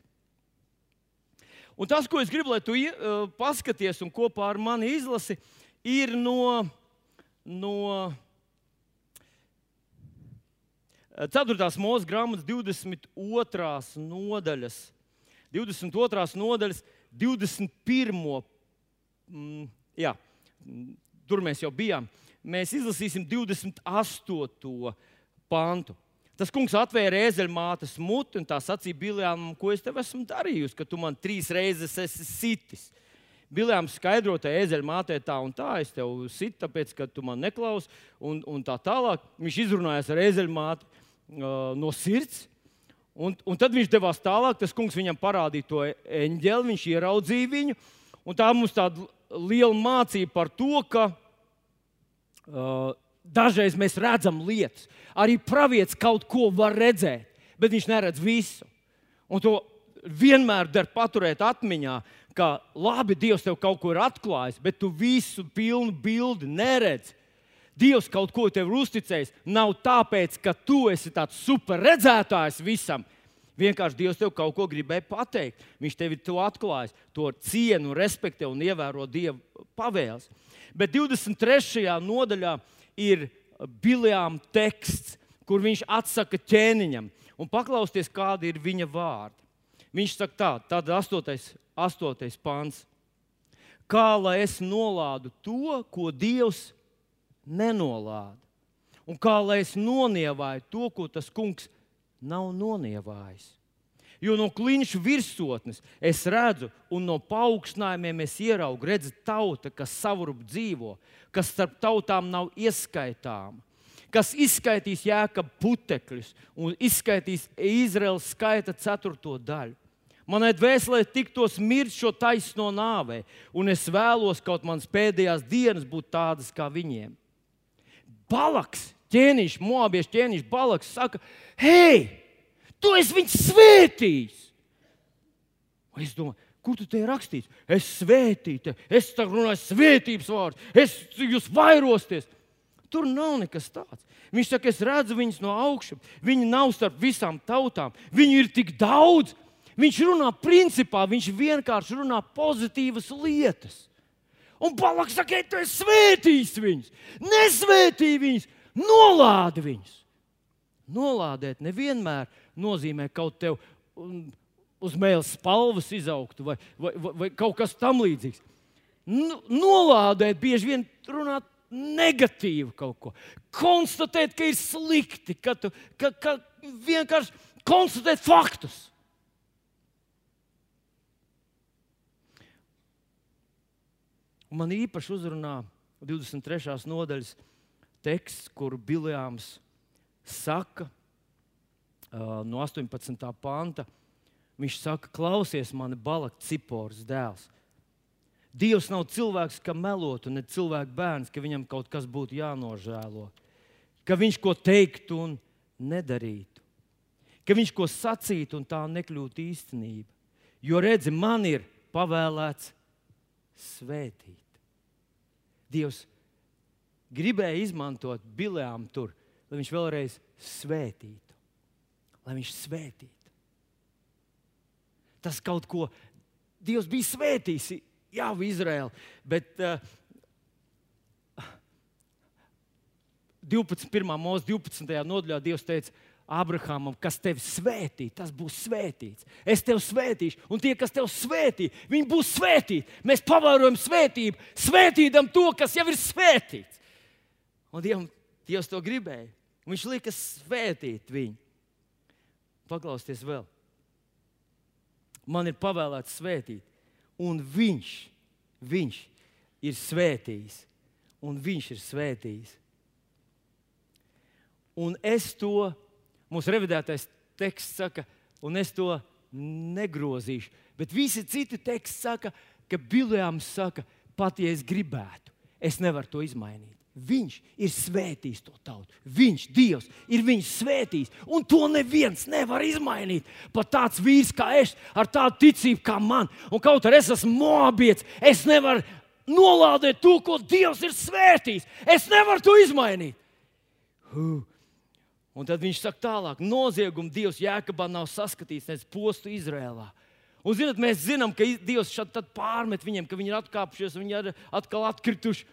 Un tas, ko es gribu, lai tu uh, paskaties un kopā ar mani izlasi, ir no, no 4. mūža grāmatas 22. nodaļas, 22. nodaļas, 21. Mm, jā, tur mēs jau bijām. Mēs izlasīsim 28. pantu. Tas kungs atvēra ezeļmātes muti un tā sacīja Biljām, ko es tev esmu darījusi, ka tu man trīs reizes esi sitis. Biljāms skaidroja ezeļmātei tā un tā, es tev situ, tāpēc, ka tu man neklausi, un, un tā tālāk. Viņš izrunājās ar ezeļmāti uh, no sirds. Un, un tad viņš devās tālāk. Tas kungs viņam parādīja to eņģeli, viņš ieraudzīja viņu. Tā mums tāda liela mācība par to, ka uh, dažreiz mēs redzam lietas. Arī pravietis kaut ko var redzēt, bet viņš neredz visu. Un to vienmēr der paturēt atmiņā, ka labi, Dievs tev kaut ko ir atklājis, bet tu visu pilnu bildi neredzi. Dievs kaut ko tev ir uzticējis. Nav tāpēc, ka tu esi tāds super redzētājs visam, Vienkārši Dievs tev kaut ko gribēja pateikt. Viņš tev ir to atklājis, to cienu, respektē un ievēro Dieva pavēles. Bet 23. nodaļā ir Biljām teksts, kur viņš atsaka ķēniņam. Un paklausieties, kādi ir viņa vārdi. Viņš saka, tā, tad 8. 8. pāns. kā lai es nolādu to, ko Dievs nenolāda. Un kā lai es nonievāju to, ko tas kungs nav nonievājis. Jo no kliņša virsotnes es redzu, un no paaugstinājumiem es ieraugu, redzu tauta, kas savrup dzīvo, kas starp tautām nav ieskaitāma, kas izskaitīs jēkab putekļus un izskaitīs Izraels skaita ceturto daļu. Manai dvēselē tiktos mirt šo taisno nāvē, un es vēlos kaut manas pēdējās dienas būt tādas kā viņiem. Balaks, ķēniņš, mūžīgais ķēniņš, Balaks saka, hei, Tu esi viņu svētījis. Un es domāju, kur tu te rakstīts? Es svētīju te, es tagad runāju svētības vārdu, es jūs vairosties. Tur nav nekas tāds. Viņš saka, es redzu viņus no augšas. Viņi nav starp visām tautām. Viņu ir tik daudz. Viņš runā principā, viņš vienkārši runā pozitīvas lietas. Un Balaks saka, ka tu esi svētījis viņus, nesvētīji viņus, nolādi viņus. Nolādēt nevienmēr nozīmē kaut tev uz mēles spalvas izaugtu vai, vai, vai, vai kaut kas tamlīdzīgs. Nolādēt bieži vien runāt negatīvu kaut ko. Konstatēt, ka ir slikti, ka, tu, ka, ka vienkārši konstatēt faktus. Un man īpaši uzrunā 23. nodaļas teksts, kur Biljāms saka, no 18. panta. Viņš saka, klausies, mani balakts cipors dēls. Dievs nav cilvēks, kam melotu, ne cilvēka bērns, ka viņam kaut kas būtu jānožēlo, ka viņš ko teiktu un nedarītu, ka viņš ko sacītu un tā nekļūtu īstenība. Jo redzi, man ir pavēlēts svētīt. Dievs gribēja izmantot bilēm tur, lai viņš vēlreiz svētītu lai viņš svētītu. Tas kaut ko Dievs bija svētījis, Jā, Izraēlā, bet uh, 12. mūža 12. nodaļā Dievs teica, Abrahamam, kas tevi svētī, tas būs svētīts. Es tevi svētīšu, un tie, kas tevi svētī, viņi būs svētīti. Mēs pavērojam svētību, svētīdam to, kas jau ir svētīts. Un Dievam, Dievs to gribēja. Viņš lika svētīt viņu. Paklausieties vēl. Man ir pavēlēts svētīt, un viņš, viņš ir svētījis, un viņš ir svētījis. Un es to, mūsu revidētais teksts saka, un es to negrozīšu. Bet visi citi teksti saka, ka Biljāms saka, pat ja es gribētu, es nevaru to izmainīt. Viņš ir svētījis to tautu. Viņš, Dievs, ir viņu svētījis. Un to neviens nevar izmainīt. Pat tāds vīrs kā es, ar tādu ticību kā man, un kaut arī es esmu mobīts, es nevaru nolādēt to, ko Dievs ir svētījis. Es nevaru to izmainīt. Huh. Un tad viņš saka tālāk, noziegumu Dievs Jēkabā nav saskatījis, nec postu Izrēlā. Un, zinot, mēs zinām, ka Dievs šādi pārmet viņiem, ka viņi ir atkāpšies, viņi ir atkal atkrituši.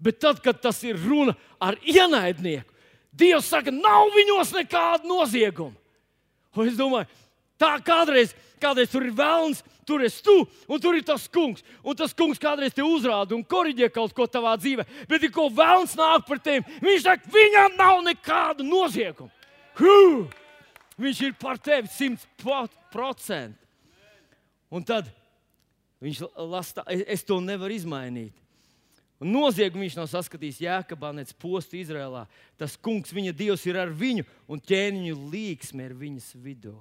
Bet tad, kad tas ir runa ar ienaidnieku, Dievs saka, nav viņos nekāda nozieguma. Un es domāju, tā kādreiz, kādreiz tur ir vēlams, tur esi tu, un tur ir tas kungs. Un tas kungs kādreiz te uzrāda un korģē kaut ko tavā dzīvē. Bet, ja ko vēlams nāk par tevi, viņš saka, viņam nav nekāda nozieguma. Huh! Viņš ir par tevi simt procentu. Un tad viņš lasa, es to nevaru izmainīt. Un noziegumu viņš nav saskatījis Jēkabā, nec postu Izrēlā. Tas kungs, viņa dievs, ir ar viņu, un ķēniņu līksme ir viņas vidū.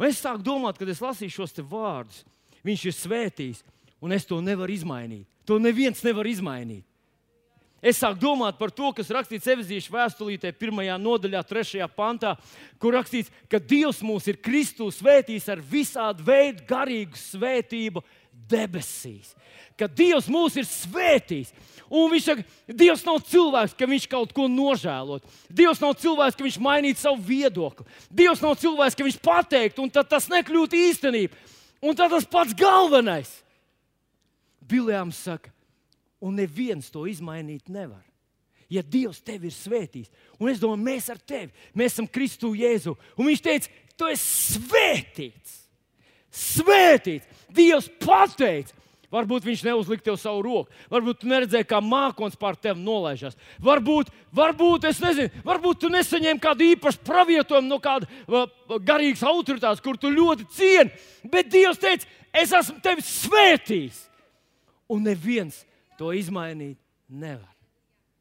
Un es sāku domāt, kad es lasīju šos vārdus, viņš ir svētījis, un es to nevaru izmainīt. To neviens nevar izmainīt. Es sāku domāt par to, kas rakstīts Evizīšu vēstulītē, pirmajā nodaļā, trešajā pantā, kur rakstīts, ka Dievs mūs ir Kristus svētījis ar visādu veidu garīgu svētību debesīs. Ka Dievs mūs ir svētījis. Un viņš saka, Dievs nav cilvēks, ka viņš kaut ko nožēlot. Dievs nav cilvēks, ka viņš mainītu savu viedokli. Dievs nav cilvēks, ka viņš pateiktu, un tas nekļūtu īstenība. Un tas pats galvenais. Biljāms saka, un neviens to izmainīt nevar. Ja Dievs tevi ir svētījis, un es domāju, mēs ar tevi, mēs esam Kristu Jēzu, un Viņš teica, tu esi svētīts. Svētīts! Dievs pateica! Varbūt viņš neuzlika tev savu roku, varbūt tu neredzēji, kā mākslinieks pār tevi nolaižas. Varbūt, varbūt, nezinu, varbūt tu nesaņēmi kādu īpašu pravietojumu no kāda garīgas autoritātes, kur tu ļoti cieni. Bet Dievs teica, es esmu tevi svētījis. Un neviens to izmainīt nevar.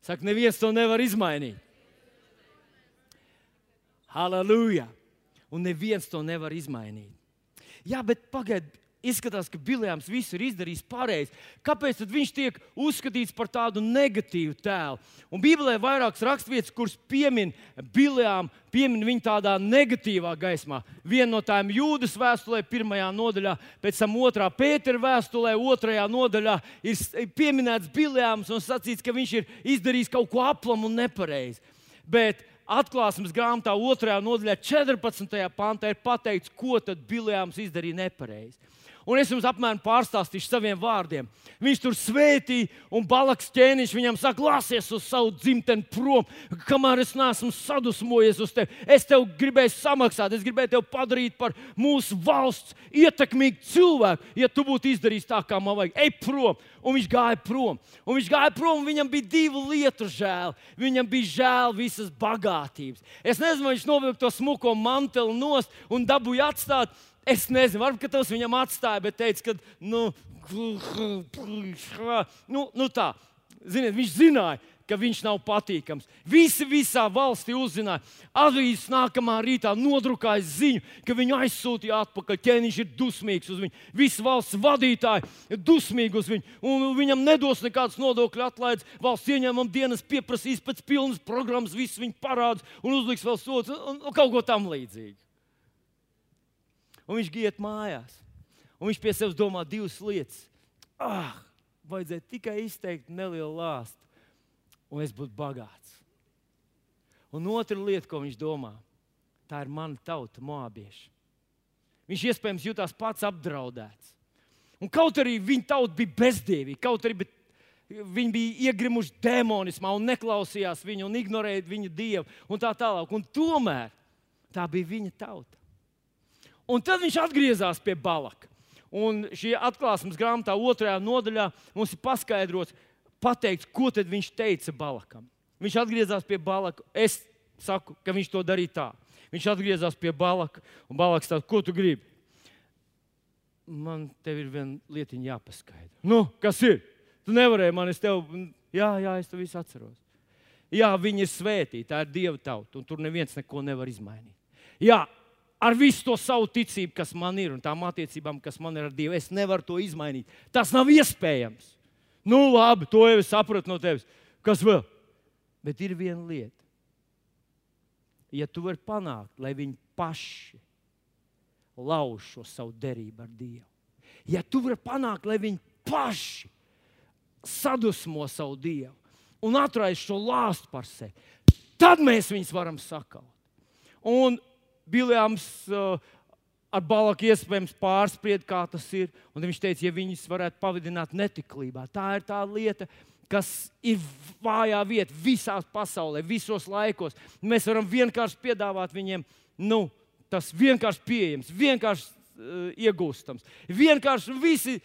Saka, neviens to nevar izmainīt. Halleluja! Un neviens to nevar izmainīt. Jā, bet pagaidi, izskatās, ka Biljams visu ir izdarījis pareizi. Kāpēc viņš tiek uzskatīts par tādu negatīvu tēlu? Un Bībelē ir vairākas raksturvietas, kuras piemin Biljām, piemin viņu tādā negatīvā gaismā. Viena no tām jūdas vēstulē, pirmajā nodaļā, pēc tam otrā Pētera vēstulē, otrajā nodaļā ir pieminēts Biljāms un sacīts, ka viņš ir izdarījis kaut ko aplamu un nepareizi. Bet atklāsmes grāmatā, 2. nodaļā, 14. pantā ir pateikts, ko tad Biljāms izdarīja nepareizi. Un es jums apmēram pārstāstīšu saviem vārdiem. Viņš tur svētīja, un balaks ķēniņš viņam saka, lasies uz savu dzimteni prom, kamēr es neesmu sadusmojies uz tevi. Es tev gribēju samaksāt, es gribēju tevi padarīt par mūsu valsts ietekmīgu cilvēku. Ja tu būtu izdarījis tā, kā man vajag, ej prom. Un viņš gāja prom. Un viņš gāja prom, un viņam bija divu lietu žēl. Viņam bija žēl visas bagātības. Es nezinu, vai viņš novilka to smuko manteli nost un dabūja atstāt. Es nezinu, varbūt tas viņam atstāja, bet teica, ka nu, nu, nu tā. Ziniet, viņš zināja, viņš nav patīkams. Visi visā valstī uzzināja. Avīzes nākamā rītā nodrukāja ziņu, ka viņu aizsūtīja atpakaļ. Ķēniņš ir dusmīgs uz viņu. Visi valsts vadītāji ir dusmīgi uz viņu. Un viņam nedos nekādas nodokļu atlaides. Valsts ieņēmuma dienas pieprasīs pēc pilnas programmas, viss viņa parādus un uzliks vēl sots un, un kaut ko tam līdzīgu un viņš iet mājās. Un viņš pie sevis domā divas lietas. Ah, vajadzēja tikai izteikt nelielu lāstu, un es būtu bagāts. Un otra lieta, ko viņš domā, tā ir mana tauta, mābieši. Viņš iespējams jutās pats apdraudēts. Un kaut arī viņa tauta bija bezdievīga, kaut arī viņi bija iegrimuši demonismā un neklausījās viņu un ignorēja viņa dievu un tā tālāk. Un tomēr tā bija viņa tauta. Un tad viņš atgriezās pie Balaka. Un šī atklāsmes grāmatā, otrajā nodaļā, mums ir paskaidrots, pateikts, ko viņš teica Balakam. Viņš atgriezās pie Balaka. Es saku, ka viņš to darīja tā. Viņš atgriezās pie Balaka, un Balaks teica, ko tu gribi? Man te ir viena lietiņa jāpaskaidro. Nu, kas ir? Tu nevarēji man, es tev, jā, jā, es to visu atceros. Jā, viņi ir svētīti, tā ir Dieva tauta, un tur neviens neko nevar izmainīt. Jā, ar visu to savu ticību, kas man ir, un tām attiecībām, kas man ir ar Dievu. Es nevaru to izmainīt. Tas nav iespējams. Nu, labi, to jau es sapratu no tevis. Kas vēl? Bet ir viena lieta. Ja tu vari panākt, lai viņi paši lauž šo savu derību ar Dievu, ja tu vari panākt, lai viņi paši sadusmo savu Dievu un atraisa šo lāstu par sevi, tad mēs viņus varam sakaut. Un Biljams uh, ar Balaku iespējams pārspried, kā tas ir. Un viņš teica, ja viņus varētu pavadināt netiklībā. Tā ir tā lieta, kas ir vājā vieta visā pasaulē, visos laikos. Mēs varam vienkārši piedāvāt viņiem, nu, tas vienkārši pieejams, vienkārši uh, iegūstams. Vienkārši visi.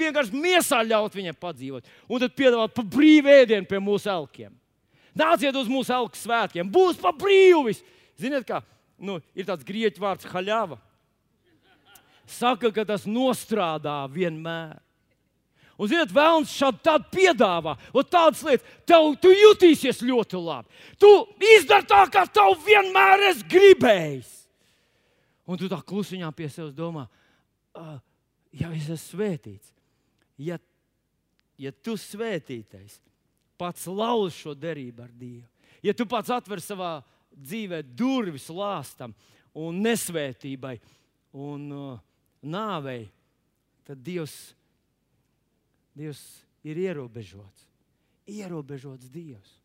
Vienkārši miesā ļaut viņam padzīvot, un tad piedāvāt pa brīvu ēdienu pie mūsu elkiem. Nāciet uz mūsu elku svētkiem, būs pa brīvu! Ziniet, kā nu, ir tāds grieķu vārds haļāva. Saka, ka tas nostrādā vienmēr. Un, ziniet, vēlams šādi tādu piedāvā, un tādas lietas, tev tu jutīsies ļoti labi. Tu izdari tā, kā tev vienmēr esi gribējis. Un tu tā klusiņā pie sevis domā, ja es esmu svētīts, ja, ja tu svētītais pats lauž šo derību ar Dievu, ja tu pats atver savā dzīvē durvis lāstam un nesvētībai un uh, nāvei, tad Dievs, Dievs ir ierobežots. Ierobežots Dievs.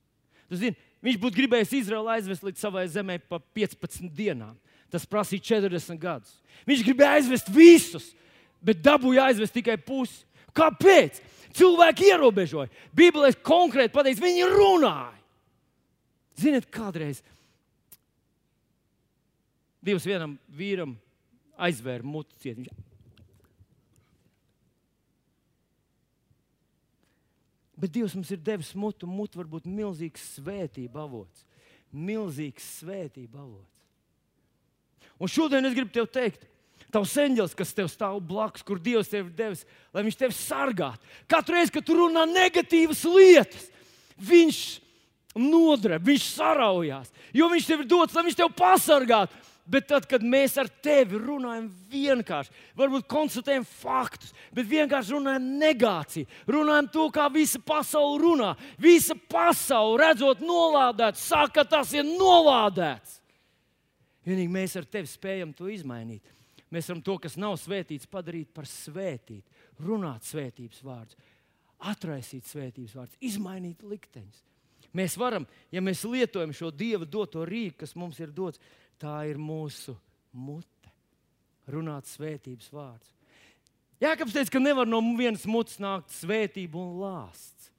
Tu zini, viņš būtu gribējis Izraelu aizvest līdz savai zemē pa 15 dienām. Tas prasīja 40 gadus. Viņš gribēja aizvest visus, bet dabūja aizvest tikai pusi. Kāpēc? Cilvēki ierobežoja. Bībelē konkrēti pateikts, viņi runāja. Ziniet, kādreiz Dievs vienam vīram aizvēra mutu ciet. Viņš... Bet Dievs mums ir devis mutu, un mutu var būt milzīgs svētība avots. Milzīgs svētība avots. Un šodien es gribu tev teikt, tavs eņģelis, kas tev stāv blakus, kur Dievs tev ir devis, lai viņš tevi sargātu. Katru reizi, kad tu runā negatīvas lietas, viņš nodara, viņš saraujās, jo viņš tev ir dots, lai viņš tevi pasargātu. Bet tad, kad mēs ar tevi runājam vienkārši, varbūt konstatējam faktus, bet vienkārši runājam negāciju, runājam to, kā visa pasaule runā. Visa pasaule, redzot, nolādēts, saka, ka tas ir nolādēts. Vienīgi mēs ar tevi spējam to izmainīt. Mēs varam to, kas nav svētīts, padarīt par svētītu, runāt svētības vārdus, atraisīt svētības vārdus, izmainīt likteņus. Mēs varam, ja mēs lietojam šo Dieva doto rīku, kas mums ir dots, tā ir mūsu mute. Runāt svētības vārds. Jākapš teica, ka nevar no vienas mutes nākt svētība un lāsts.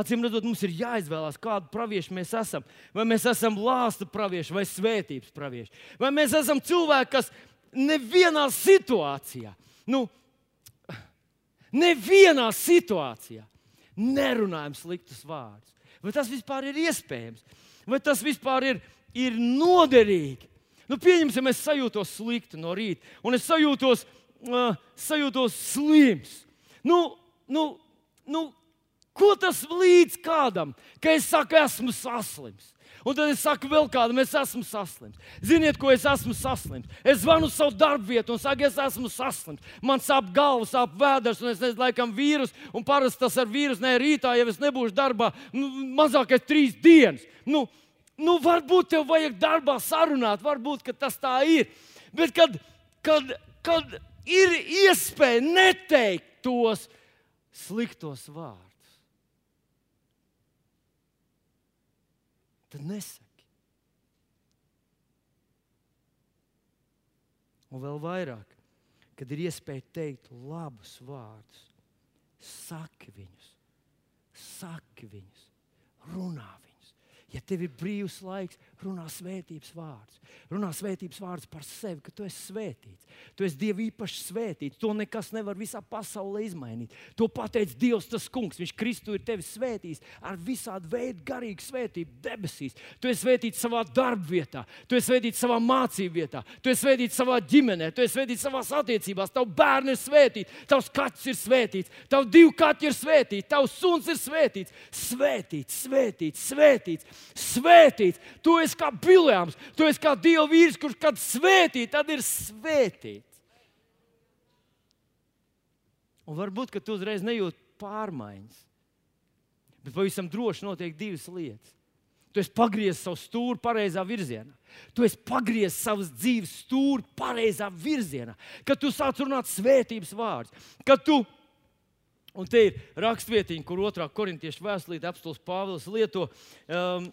Acīm redzot, mums ir jāizvēlās, kādu praviešu mēs esam. Vai mēs esam lāsta pravieši vai svētības pravieši. Vai mēs esam cilvēki, kas nevienā situācijā, nu, nevienā situācijā nerunājam sliktus vārdus. Vai tas vispār ir iespējams? Vai tas vispār ir ir noderīgi. Nu, pieņemsim, es sajūtos slikti no rīta, un es sajūtos, uh, sajūtos slims. Nu, nu, nu, ko tas līdz kādam, ka es saku, esmu saslims? Un tad es saku, vēl kādam, es esmu saslims. Ziniet, ko es esmu saslims? Es zvanu uz savu darbu vietu un saku, es esmu saslims. Man sāp galva, sāp vēders, un es nezinu, laikam, vīrus. Un parasti tas ar vīrusu, ne rītā, ja es nebūšu darbā, nu, mazākais trīs dienas. Nu, nu, varbūt tev vajag darbā sarunāt, varbūt tas tā ir. Bet kad, kad, kad ir iespēja neteikt tos sliktos vārdus, tad nesaki. Un vēl vairāk, kad ir iespēja teikt labus vārdus, saki viņus, saki viņus, runā viņus. Ja tev ir brīvs laiks, runā svētības vārdus. Runā svētības vārdus par sevi, ka tu esi svētīts. Tu esi Dieva īpaši svētīts. To nekas nevar visā pasaulē izmainīt. To pateica Dievs, tas kungs. Viņš Kristu ir tevi svētījis ar visādi veidu garīgu svētību debesīs. Tu esi svētīts savā darbvietā, tu esi svētīts savā mācību vietā, tu esi svētīts savā ģimenē, tu esi svētīts savā attiecībās. Tavs bērns ir svētīts, tavs kaķis ir svētīts, tavs divi kaķi ir svētīti, tavs suns ir svētīts. Svētīts, svētīts, svētīts svētīts. Tu esi kā Biljams, tu esi kā Dieva vīrs, kurš kad svētī, tad ir svētīts. Un varbūt, ka tu uzreiz nejūti pārmaiņas, bet pavisam droši notiek divas lietas. Tu esi pagriezis savu stūri pareizā virzienā. Tu esi pagriezis savas dzīves stūri pareizā virzienā. Kad tu sāc runāt svētības vārdus, kad tu Un te ir rakstvietiņa, kur otrā korintiešu vēstulīte apstults Pāvils lieto. Um,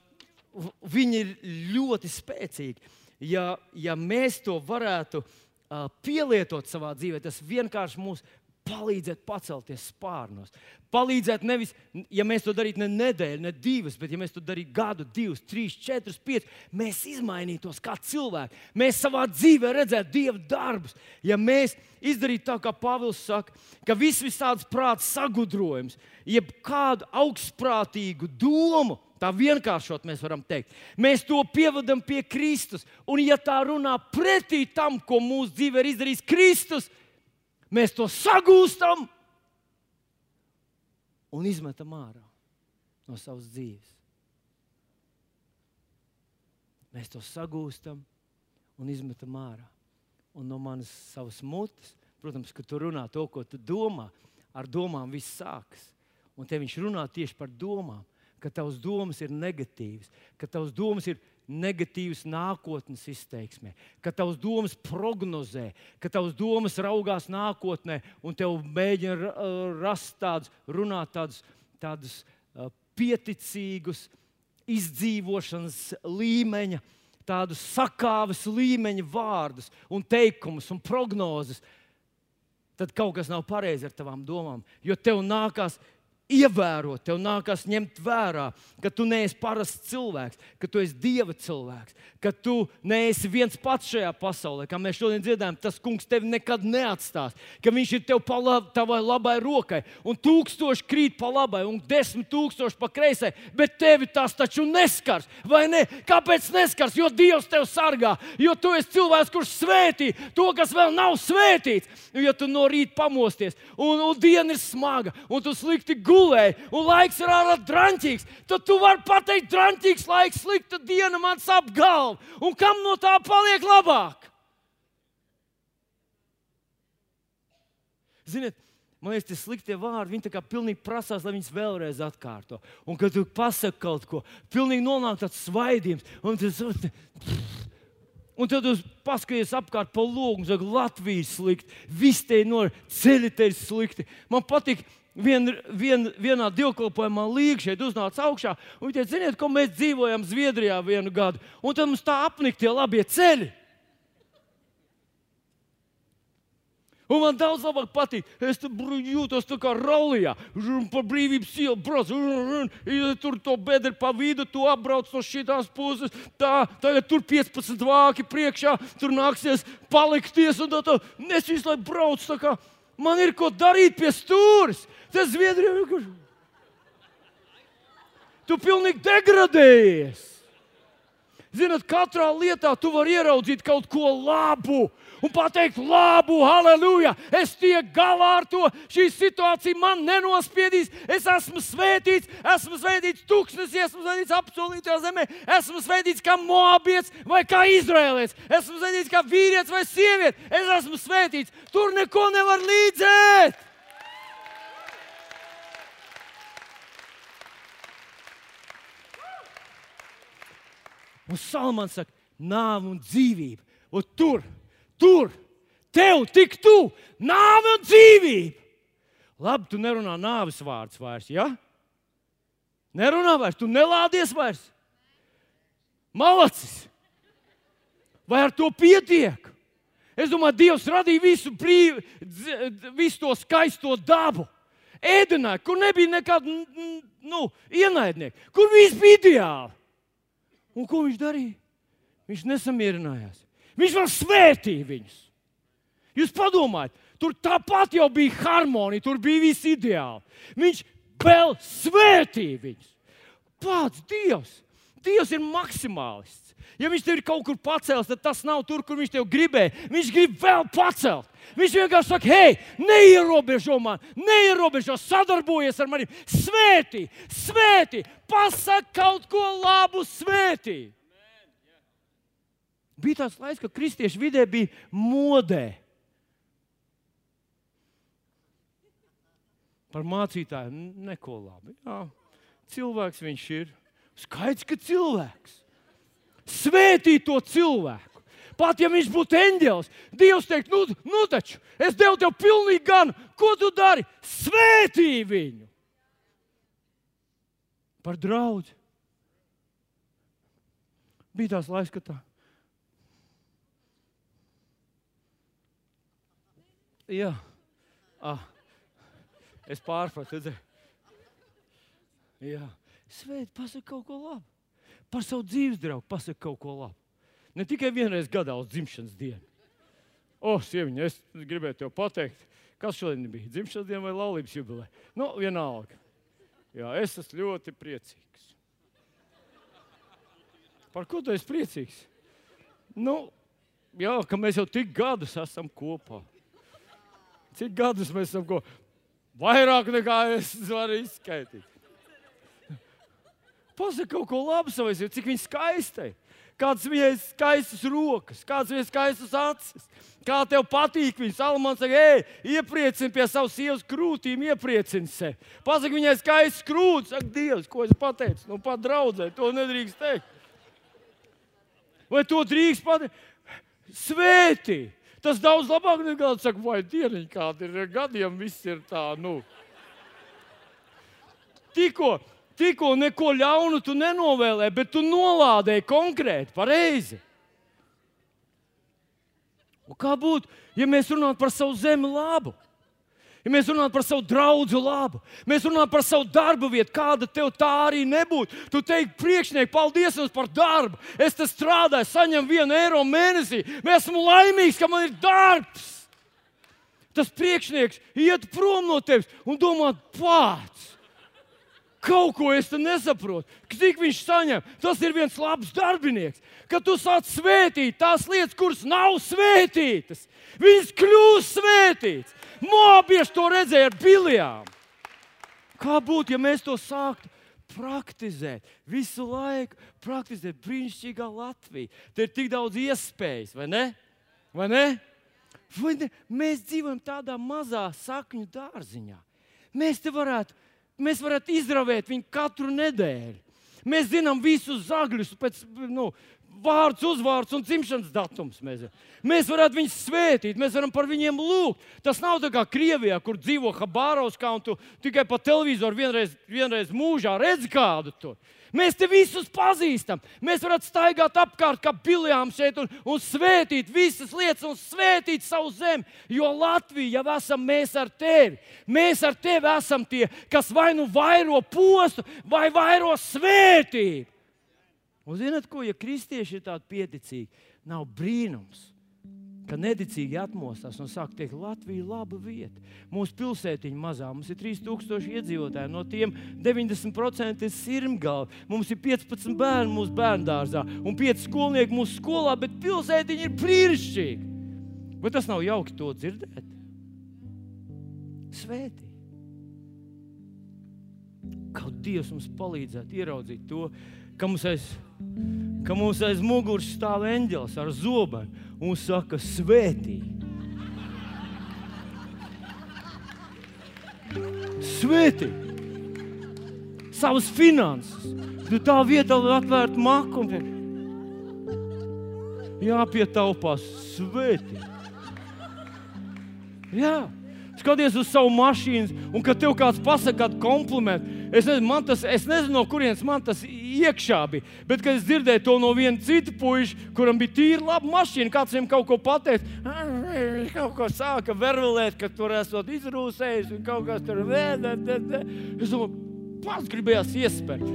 viņi ir ļoti spēcīgi. Ja, ja mēs to varētu uh, pielietot savā dzīvē, tas vienkārši mūs palīdzētu pacelties spārnos. Palīdzēt nevis, ja mēs to darītu ne nedēļu, ne divas, bet ja mēs to darītu gadu, divus, trīs, četrus, piecus, mēs izmainītos kā cilvēki. Mēs savā dzīvē redzētu Dieva darbus. Ja mēs izdarītu tā, kā Pāvils saka, ka viss visāds prāts sagudrojums, jeb kādu augstprātīgu domu Tā vienkāršot mēs varam teikt. Mēs to pievadam pie Kristus. Un, ja tā runā pretī tam, ko mūsu dzīvē ir izdarījis Kristus, mēs to sagūstam un izmetam ārā no savas dzīves. Mēs to sagūstam un izmetam ārā. Un no manas savas mutes, protams, ka tu runā to, ko tu domā, ar domām viss sākas. Un te viņš runā tieši par domām ka tavs domas ir negatīvas, ka tavs domas ir negatīvas nākotnes izteiksmē, ka tavs domas prognozē, ka tavs domas raugās nākotnē un tev mēģina rast tādus, runāt tādus, tādus uh, pieticīgus izdzīvošanas līmeņa, tādus sakāves līmeņa vārdus un teikumus un prognozes. Tad kaut kas nav pareizi ar tavām domām, jo tev nākās ievērot, tev nākas ņemt vērā, ka tu neesi parasts cilvēks, ka tu esi dieva cilvēks, ka tu neesi viens pats šajā pasaulē. Kā mēs šodien dzirdējām, tas kungs tevi nekad neatstās, ka viņš ir tev pa lab, tavai labai rokai, un tūkstoši krīt pa labai, un desmit tūkstoši pa kreisai, bet tevi tas taču neskars. Vai ne? Kāpēc neskars? Jo Dievs tevi sargā, jo tu esi cilvēks, kurš svētī to, kas vēl nav svētīts. Jo tu no rīta pamosties, un, un diena ir smaga, un tu slikti gūsi gulēji, un laiks ir ārā drāmīgs, tad tu vari pateikt, drāmīgs laiks, slikta diena, man sāp galva. Un kam no tā paliek labāk? Ziniet, man liekas, tie sliktie vārdi, viņi tā kā pilnīgi prasās, lai viņas vēlreiz atkārto. Un kad tu pasaki kaut ko, pilnīgi nonāk tāds svaidījums. Un tas, Un tad jūs paskaties apkārt pa logu un sakat, Latvija ir slikta, viss te no ceļa te ir slikti. Man patīk, vien, vien, vienā dievkalpojumā līga šeit uznāca augšā. Viņi teica, ziniet, ko mēs dzīvojam Zviedrijā vienu gadu, un tad mums tā apnika tie labie ceļi. Un man daudz labāk patīk. Es jūtos tā kā rolijā, pa brīvības ielu braucu. Tur to bedri pa vidu, tu apbrauc no šīs puses. Tā, tagad tur 15 vāki priekšā, tur nāksies palikties. Tā, tā. Es visu laiku braucu tā kā man ir ko darīt pie stūres. Tas Zviedrijā vienkārši. Tu pilnīgi degradējies. Zinot, katrā lietā tu vari ieraudzīt kaut ko labu un pateikt, labu, halleluja, es tiek galā ar to. Šī situācija man nenospiedīs. Es esmu svētīts, esmu svētīts tūkstnesī, esmu svētīts apsolītajā zemē, esmu svētīts kā moabietis vai kā izrēlietis, esmu svētīts kā vīrietis vai sieviete. Es esmu svētīts. Tur neko nevar līdzēt. Un Salmans saka, nāve un dzīvība. Un tur, tur, tev tik tu, nāve un dzīvība. Labi, tu nerunā nāves vārds vairs, ja? Nerunā vairs, tu nelādies vairs. Malacis! Vai ar to pietiek? Es domāju, Dievs radīja visu, brīv, visu to skaisto dabu. Ēdenā, kur nebija nekāda nu, ienaidnieka, kur viss bija ideāli. Un ko viņš darīja? Viņš nesamierinājās. Viņš vēl svētīja viņus. Jūs padomājat, tur tāpat jau bija harmonija, tur bija viss ideāli. Viņš vēl svētīja viņus. Pats Dievs! Dievs ir maksimālists. Ja viņš tev ir kaut kur pacēlis, tad tas nav tur, kur viņš tev gribēja. Viņš grib vēl pacelt. Viņš vienkārši saka, hei, neierobežo man, neierobežo, sadarbojies ar maniem. Svētī, svētī, pasak kaut ko labu, svētī. Bija tāds laiks, kad kristiešu vidē bija modē. Par mācītāju neko labi. Jā, cilvēks viņš ir. Skaidrs, ka cilvēks. Svētī to cilvēku. Pat ja viņš būtu eņģēlis, Dievs teikt, nu, nu taču, es devu tev pilnīgi gan, ko tu dari? Svētī viņu par draugu. Bija tās laiks, kad tā. Jā, ah, es pārpratu. Jā, svētī, pasaki kaut ko labu. Par savu dzīves draugu pasaki kaut ko labu. Ne tikai vienreiz gadā uz dzimšanas dienu. O, sieviņa, es gribēju te pateikt, kas šodien bija dzimšanas diena vai laulības jubileja. Nu, vienalga. Jā, es esmu ļoti priecīgs. Par ko tu esi priecīgs? Nu, jā, ka mēs jau tik gadus esam kopā. Cik gadus mēs esam kopā? Vairāk nekā es varu izskaidrot. Pasaka kaut ko labu savai sievai, cik viņa skaista ir kādas viņai skaistas rokas, kādas viņai skaistas acis. Kā tev patīk viņa Salamans saka, ej, iepriecini pie savas sievas krūtīm, iepriecini sevi. Pasaki viņai skaists krūtis, saka, Dievs, ko es pateicu, nu pat draudzē, to nedrīkst teikt. Vai to drīkst pateikt? Svētī! Tas daudz labāk nekā saka, vai dieniņ kādi ir gadiem, viss ir tā, nu. Tikko tikko neko ļaunu tu nenovēlēji, bet tu nolādēji konkrēti, pareizi. Un kā būtu, ja mēs runātu par savu zemi labu? Ja mēs runājam par savu draugu labu, mēs runājam par savu darbu vietu, kāda tev tā arī nebūtu. Tu teiksi, priekšnieki, paldies jums par darbu. Es te strādāju, saņemu vienu eiro mēnesī. Esmu laimīgs, ka man ir darbs. Tas priekšnieks iet prom no tevis un domā, pats. Kaut ko es nesaprotu. Cik viņš saņem? Tas ir viens labs darbinieks. Kad tu sāc svētīt tās lietas, kuras nav svētītas, viņas kļūst svētītas. Mobieši to redzēja ar biljām. Kā būtu, ja mēs to sāktu praktizēt visu laiku, praktizēt brīnišķīgā Latvijā? Te ir tik daudz iespējas, vai ne? Vai ne? Vai ne? Mēs dzīvojam tādā mazā sakņu dārziņā. Mēs te varētu mēs varētu izravēt viņu katru nedēļu. Mēs zinām visus zagļus, pēc nu, vārds, uzvārds un dzimšanas datums. Mēs, mēs varētu viņus svētīt, mēs varam par viņiem lūgt. Tas nav tā kā Krievijā, kur dzīvo Habārovskā un tu tikai pa televizoru vienreiz, vienreiz mūžā redzi kādu tur. Mēs te visus pazīstam. Mēs varam staigāt apkārt kā biljām šeit un, un svētīt visas lietas un svētīt savu zemi. Jo Latvija jau esam mēs ar tevi. Mēs ar tevi esam tie, kas vai nu vairo postu, vai vairo svētību. Un zināt, ko, ja kristieši ir tādi pieticīgi, nav brīnums ka nedicīgi atmostās un sāk teikt, Latvija ir laba vieta. Mūsu pilsētiņa mazā, mums ir 3000 iedzīvotāji, no tiem 90% ir sirmgalvi. Mums ir 15 bērni mūsu bērngārzā un 5 skolnieki mūsu skolā, bet pilsētiņa ir brīnišķīga. Vai tas nav jauki to dzirdēt? Svētī! Kaut Dievs mums palīdzētu ieraudzīt to, ka mums aiz, ka mums aiz muguras stāv eņģelis ar zobenu un saka, svētī. Svētī savas finanses. Tu tā vietā var atvērt maku jāpietaupās svētī. Jā. Skaties uz savu mašīnu, un kad tev kāds pasakā kādu komplimentu, es nezinu, tas, es nezinu, no kurienes man tas iekšā bija. Bet, kad es dzirdēju to no viena cita puiša, kuram bija tīra laba mašīna, kāds viņam kaut ko pateica, viņš kaut ko sāka vervelēt, ka tur esot izrūsējis un kaut kas tur vēl. Es domāju, pats gribējās iespēju.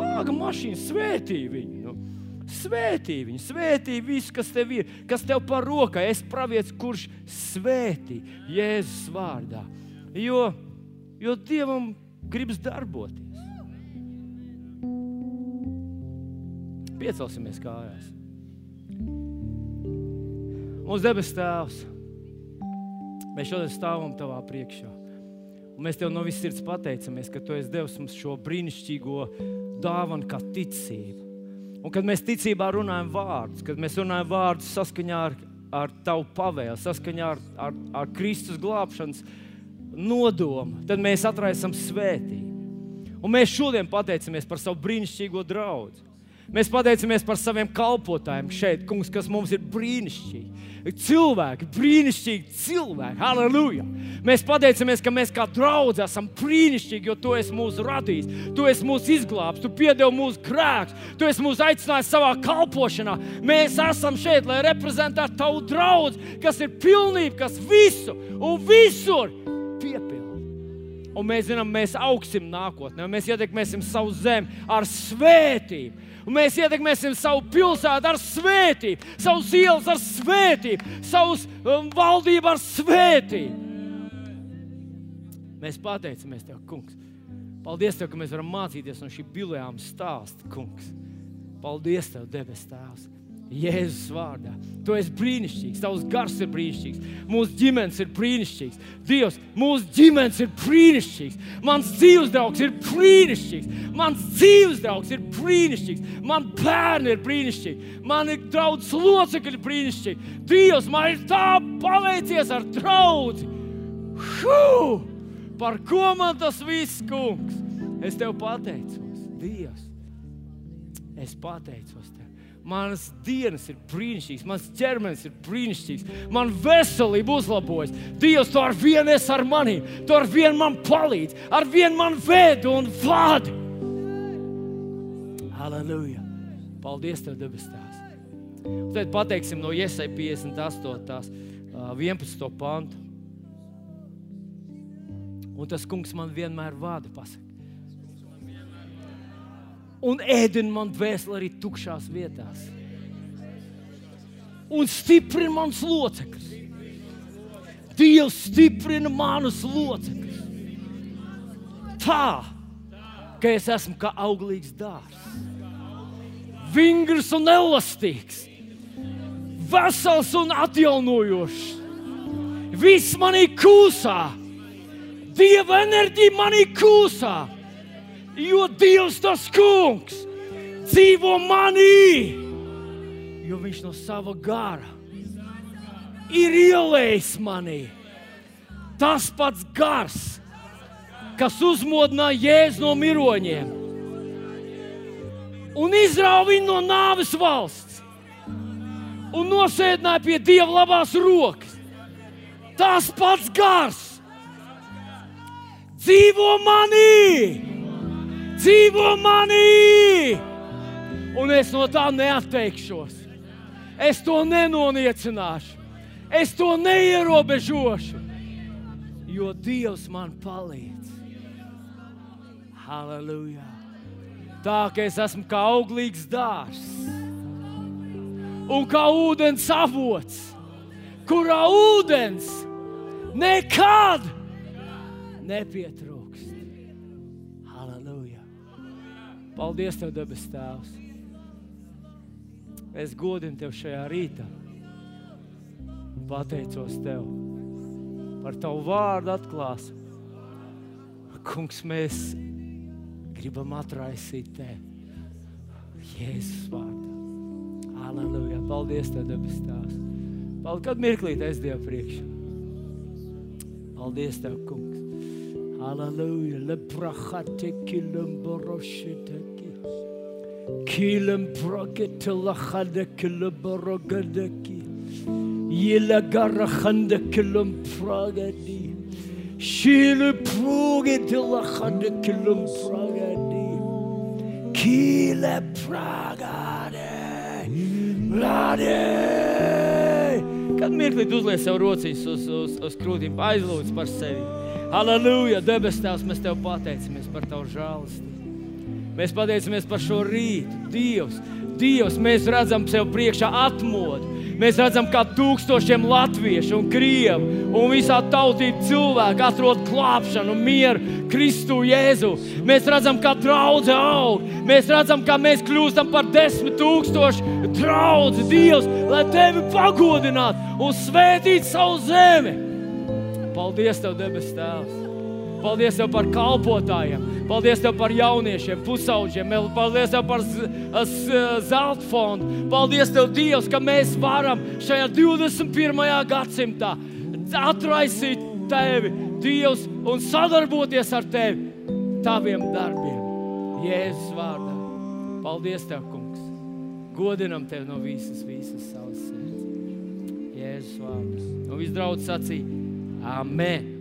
Lāga mašīna svētīja viņu. Nu. Svētī viņu, svētī visu, kas tev ir, kas tev par rokai. Es pravietis, kurš svētī Jēzus vārdā. Jo, jo Dievam gribas darboties. Piecelsimies kājās. Mūsu debes Tēvs, mēs šodien stāvam Tavā priekšā. Un mēs Tev no visas sirds pateicamies, ka Tu esi devis mums šo brīnišķīgo dāvanu, kā ticību. Un kad mēs ticībā runājam vārdus, kad mēs runājam vārdus saskaņā ar, ar Tavu pavēlu, saskaņā ar, ar, ar Kristus glābšanas nodomu, tad mēs atraisam svētību. Un mēs šodien pateicamies par savu brīnišķīgo draugu. Mēs pateicamies par saviem kalpotājiem šeit, kungs, kas mums ir brīnišķīgi. Cilvēki, brīnišķīgi cilvēki, halleluja! Mēs pateicamies, ka mēs kā draugi esam brīnišķīgi, jo Tu esi mūsu radījis, Tu esi mūsu izglābis, Tu piedevi mūsu grēkus, Tu esi mūs aicinājis savā kalpošanā. Mēs esam šeit, lai reprezentētu Tavu draugu, kas ir pilnība, kas visu un visur piepilda. Un mēs zinām, mēs augsim nākotnē, mēs ietekmēsim savu zemi ar svētību un mēs ietekmēsim savu pilsētu ar svētību, savus ielas ar svētību, savus um, valdību ar svētību. Mēs pateicamies Tev, Kungs. Paldies, Tev, ka mēs varam mācīties no šī biljām stāsta, Kungs. Paldies, Tev, debes Tēvs! Jēzus vārdā. Tu esi brīnišķīgs, tavs gars ir brīnišķīgs, mūsu ģimenes ir brīnišķīgs. Dievs, mūsu ģimenes ir brīnišķīgs. Mans dzīves draugs ir brīnišķīgs. Mans dzīves draugs ir brīnišķīgs. Man bērni ir brīnišķīgi. Man ir draugs locekļi brīnišķīgi. Dievs, man ir tā paveicies ar draugu. Par ko man tas viss, kungs? Es tev pateicos, Dievs. Es pateicos tev. Manas dienas ir brīnišķīgas, mans ķermenis ir brīnišķīgs, man veselība uzlabojas. Dievs, tu ar vienu esi ar mani, tu ar vienu man palīdzi, ar vienu man vedi un vadi. Halleluja! Paldies, Tev, debes Tēvs! Tad pateiksim no Iesai 58. 11. pantu. Un tas kungs man vienmēr vada pasaka. Un ēdina man dvēseli arī tukšās vietās. Un stiprina manas locekļus. Dievs stiprina manus locekļus. Tā, ka es esmu kā auglīgs dārsts. Vingrs un elastīgs, vesels un atjaunojošs. Viss manī kūsā, Dieva enerģija manī kūsā, jo Dievs tas kungs dzīvo manī, jo Viņš no sava gara ir ielējis manī. Tas pats gars, kas uzmodināja Jēzu no miroņiem un izrāva viņu no nāves valsts un nosēdināja pie Dieva labās rokas. Tas pats gars dzīvo manī, dzīvo manī, un es no tā neatteikšos. Es to nenoniecināšu, es to neierobežošu, jo Dievs man palīdz. Halleluja! Tā ka es esmu kā auglīgs dārsts un kā ūdens avots, kurā ūdens nekad nepietrūkst. Halleluja! Paldies, Tev, debes Tēvs! Es godinu Tev šajā rītā. Pateicos Tev par Tavu vārdu atklāsmu. Kungs, mēs gribam atraisīt Tevi. Jēzus vārdā. Halleluja! Paldies, Tev, debes Tēvs! Paldies, kad mirklīt es Dievu priekšā. Paldies, Tev, Kungs! Halleluja. Lebrachate kilum borosheteki. Kilum progete lachade kilum borogadeki. Yela garachande kilum progadi. Shile progete lachade kilum progadi. Kile pragade. Lade. Kad mirklīt uzliek sev rociņus uz, uz, uz krūtīm, aizlūdz par sevi. Halleluja! Debes Tēvs, mēs Tev pateicamies par Tavu žēlastību. Mēs pateicamies par šo rītu. Dievs, Dievs, mēs redzam sev priekšā atmodu. Mēs redzam, kā tūkstošiem latviešu un krievu un visā tautību cilvēku atrod glābšanu mieru Kristu Jēzu. Mēs redzam, kā draudzē aug. Mēs redzam, kā mēs kļūstam par desmit tūkstošu draugu Dievs, lai tevi pagodinātu un svētītu savu zemi. Paldies, Tev, debes Tēvs! Paldies Tev par kalpotājiem, paldies Tev par jauniešiem, pusauģiem, paldies Tev par zelta fondu. Paldies Tev, Dievs, ka mēs varam šajā 21. gadsimtā atraisīt Tevi, Dievs, un sadarboties ar Tevi, Taviem darbiem. Jēzus vārdā. Paldies Tev, Kungs! Godinam Tevi no visas, visas savas sirds. Jēzus vārdā. Un viss draudz sacīja. Amém.